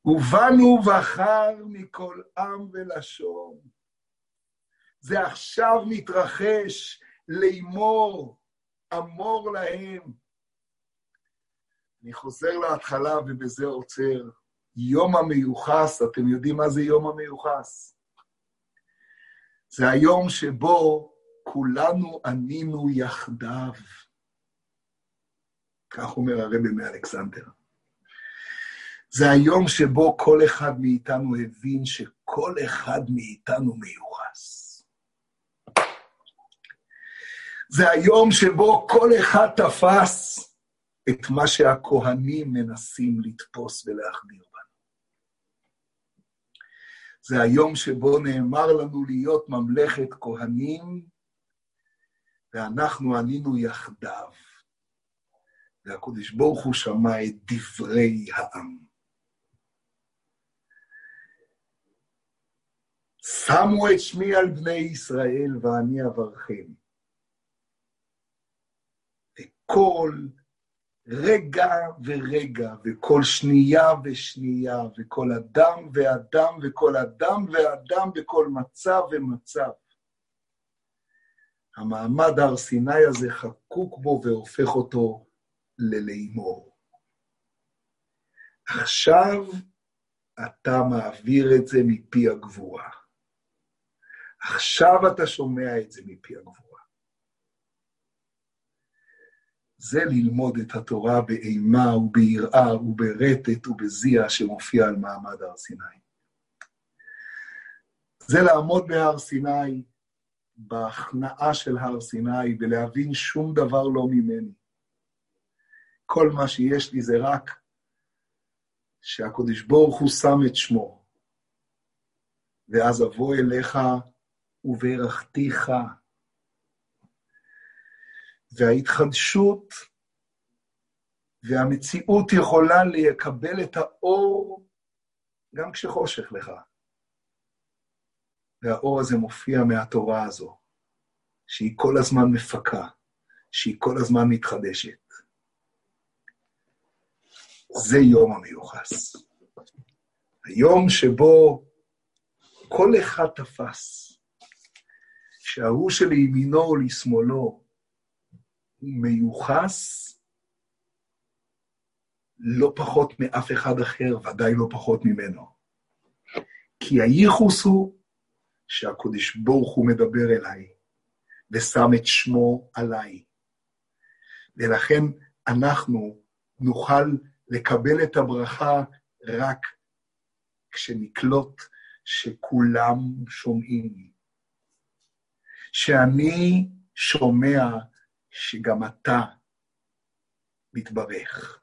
ובאנו בחר מכל עם ולשון. זה עכשיו מתרחש לאמור, אמור להם. אני חוזר להתחלה ובזה עוצר. יום המיוחס, אתם יודעים מה זה יום המיוחס? זה היום שבו כולנו ענינו יחדיו. כך אומר הרבי מאלכסנדר. זה היום שבו כל אחד מאיתנו הבין שכל אחד מאיתנו מיוחס. זה היום שבו כל אחד תפס את מה שהכוהנים מנסים לתפוס ולהחדיר בנו. זה היום שבו נאמר לנו להיות ממלכת כהנים, ואנחנו ענינו יחדיו. והקדוש ברוך הוא שמע את דברי העם. שמו את שמי על בני ישראל ואני אברכם. וכל רגע ורגע, וכל שנייה ושנייה, וכל אדם ואדם, וכל אדם ואדם, וכל מצב ומצב. המעמד הר סיני הזה חקוק בו והופך אותו ללימור. עכשיו אתה מעביר את זה מפי הגבורה. עכשיו אתה שומע את זה מפי הגבורה. זה ללמוד את התורה באימה וביראה וברטט ובזיע שמופיע על מעמד הר סיני. זה לעמוד בהר סיני, בהכנעה של הר סיני, ולהבין שום דבר לא ממני. כל מה שיש לי זה רק שהקדוש ברוך הוא שם את שמו, ואז אבוא אליך וברכתיך. וההתחדשות והמציאות יכולה לקבל את האור גם כשחושך לך. והאור הזה מופיע מהתורה הזו, שהיא כל הזמן מפקה, שהיא כל הזמן מתחדשת. זה יום המיוחס. היום שבו כל אחד תפס שההוא שלימינו או לשמאלו הוא מיוחס לא פחות מאף אחד אחר, ודאי לא פחות ממנו. כי הייחוס הוא שהקודש ברוך הוא מדבר אליי, ושם את שמו עליי. ולכן אנחנו נוכל לקבל את הברכה רק כשנקלוט שכולם שומעים. שאני שומע שגם אתה מתברך.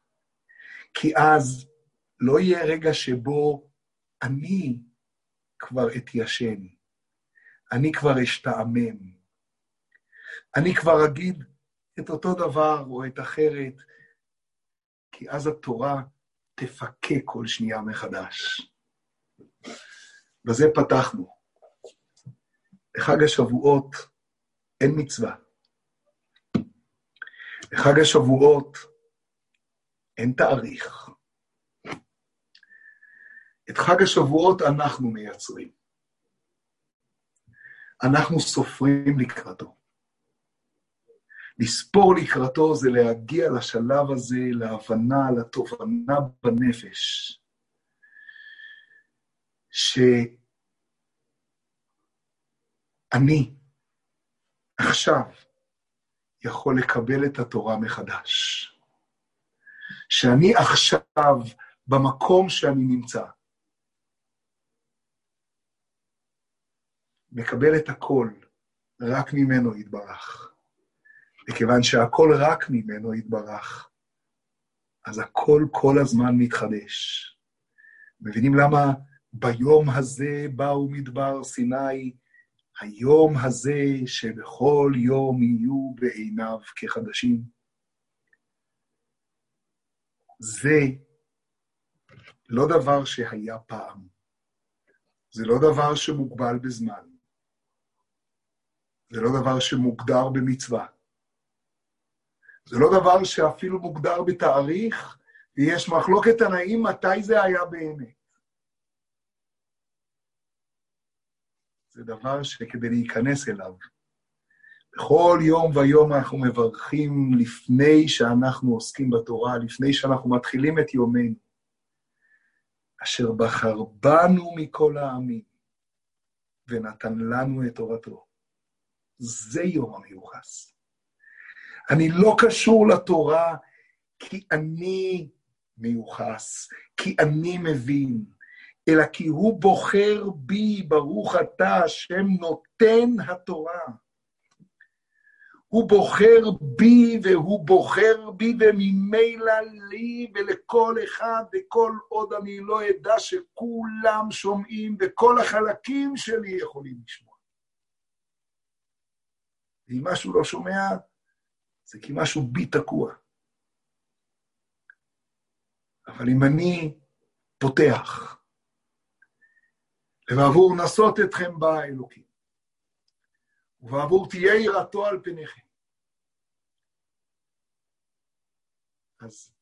כי אז לא יהיה רגע שבו אני כבר אתיישן, אני כבר אשתעמם, אני כבר אגיד את אותו דבר או את אחרת, כי אז התורה תפקה כל שנייה מחדש. בזה פתחנו. לחג השבועות אין מצווה. לחג השבועות אין תאריך. את חג השבועות אנחנו מייצרים. אנחנו סופרים לקראתו. לספור לקראתו זה להגיע לשלב הזה, להבנה, לתובנה בנפש, שאני עכשיו יכול לקבל את התורה מחדש. שאני עכשיו, במקום שאני נמצא, מקבל את הכל רק ממנו יתברך. וכיוון שהכל רק ממנו יתברך, אז הכל כל הזמן מתחדש. מבינים למה ביום הזה באו מדבר סיני, היום הזה שבכל יום יהיו בעיניו כחדשים? זה לא דבר שהיה פעם. זה לא דבר שמוגבל בזמן. זה לא דבר שמוגדר במצווה. זה לא דבר שאפילו מוגדר בתאריך, ויש מחלוקת תנאים מתי זה היה באמת. זה דבר שכדי להיכנס אליו, בכל יום ויום אנחנו מברכים לפני שאנחנו עוסקים בתורה, לפני שאנחנו מתחילים את יומנו, אשר בחר בנו מכל העמים ונתן לנו את תורתו. זה יום המיוחס. אני לא קשור לתורה כי אני מיוחס, כי אני מבין, אלא כי הוא בוחר בי, ברוך אתה, השם נותן התורה. הוא בוחר בי והוא בוחר בי, וממילא לי ולכל אחד, וכל עוד אני לא אדע שכולם שומעים, וכל החלקים שלי יכולים לשמוע. ואם משהו לא שומע, זה כי משהו בי תקוע. אבל אם אני פותח, ובעבור נסות אתכם בא האלוקים, ובעבור תהיה יראתו על פניכם, אז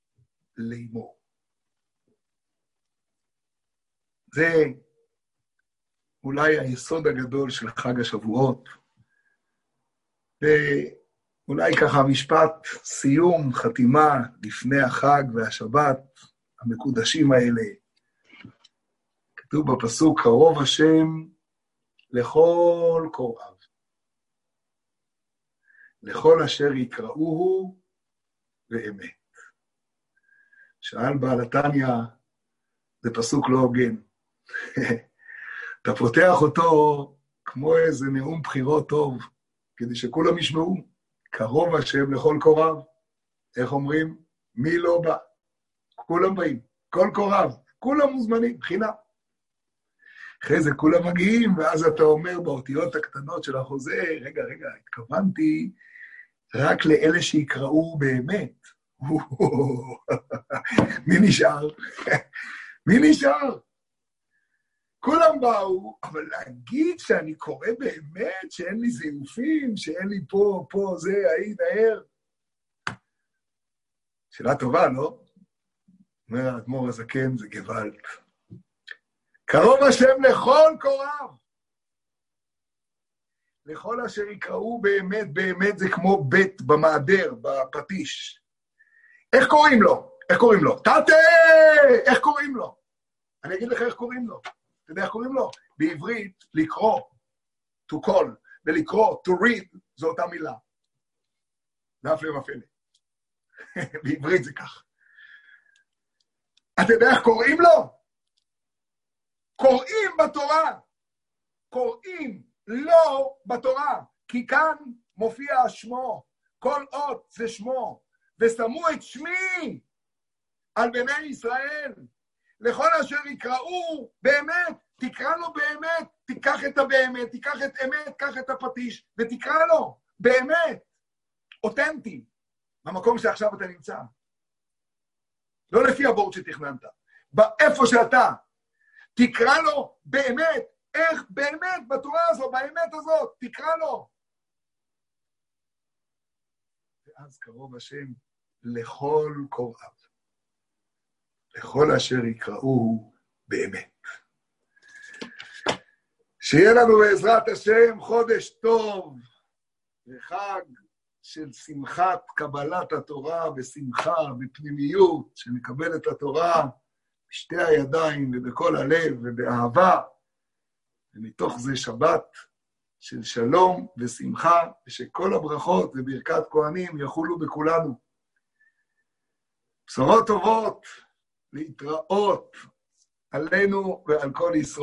לאמור. זה אולי היסוד הגדול של חג השבועות, ואולי ככה משפט סיום, חתימה לפני החג והשבת המקודשים האלה. כתוב בפסוק, קרוב השם לכל קוראיו, לכל אשר יקראוהו ואמת. שאל בעל התניא, זה פסוק לא הוגן. (laughs) אתה פותח אותו כמו איזה נאום בחירות טוב, כדי שכולם ישמעו, קרוב השם לכל קוריו. איך אומרים? מי לא בא? כולם באים, כל קוריו, כולם מוזמנים, חינם. אחרי זה כולם מגיעים, ואז אתה אומר באותיות הקטנות של החוזה, רגע, רגע, התכוונתי רק לאלה שיקראו באמת. (laughs) מי נשאר? (laughs) מי נשאר? כולם באו, אבל להגיד שאני קורא באמת, שאין לי זיופים, שאין לי פה, פה, זה, ההיא, נהר. שאלה טובה, לא? אומר האדמו"ר הזקן, זה גוואלד. קרוב השם לכל קוראיו. לכל אשר יקראו באמת, באמת זה כמו בית במעדר, בפטיש. איך קוראים לו? איך קוראים לו? תתה! איך קוראים לו? אני אגיד לך איך קוראים לו. אתה יודע איך קוראים לו? בעברית, לקרוא, to call, ולקרוא, to read, זו אותה מילה. זה הפלא ופלא. (laughs) בעברית זה כך. אתה יודע איך קוראים לו? קוראים בתורה. קוראים לא בתורה, כי כאן מופיע שמו. כל אות זה שמו. ושמו את שמי על בני ישראל. לכל אשר יקראו באמת, תקרא לו באמת, תיקח את הבאמת, תיקח את אמת, קח את הפטיש, ותקרא לו, באמת, אותנטי, במקום שעכשיו אתה נמצא. לא לפי הבורד שתכננת, באיפה שאתה. תקרא לו באמת, איך באמת בתורה הזו, באמת הזאת, תקרא לו. ואז קרוב השם לכל קוראיו, לכל אשר יקראו באמת. שיהיה לנו בעזרת השם חודש טוב וחג של שמחת קבלת התורה בשמחה, בפנימיות, שנקבל את התורה בשתי הידיים ובכל הלב ובאהבה, ומתוך זה שבת של שלום ושמחה, ושכל הברכות וברכת כהנים יחולו בכולנו. בשורות טובות, להתראות עלינו ועל כל ישראל.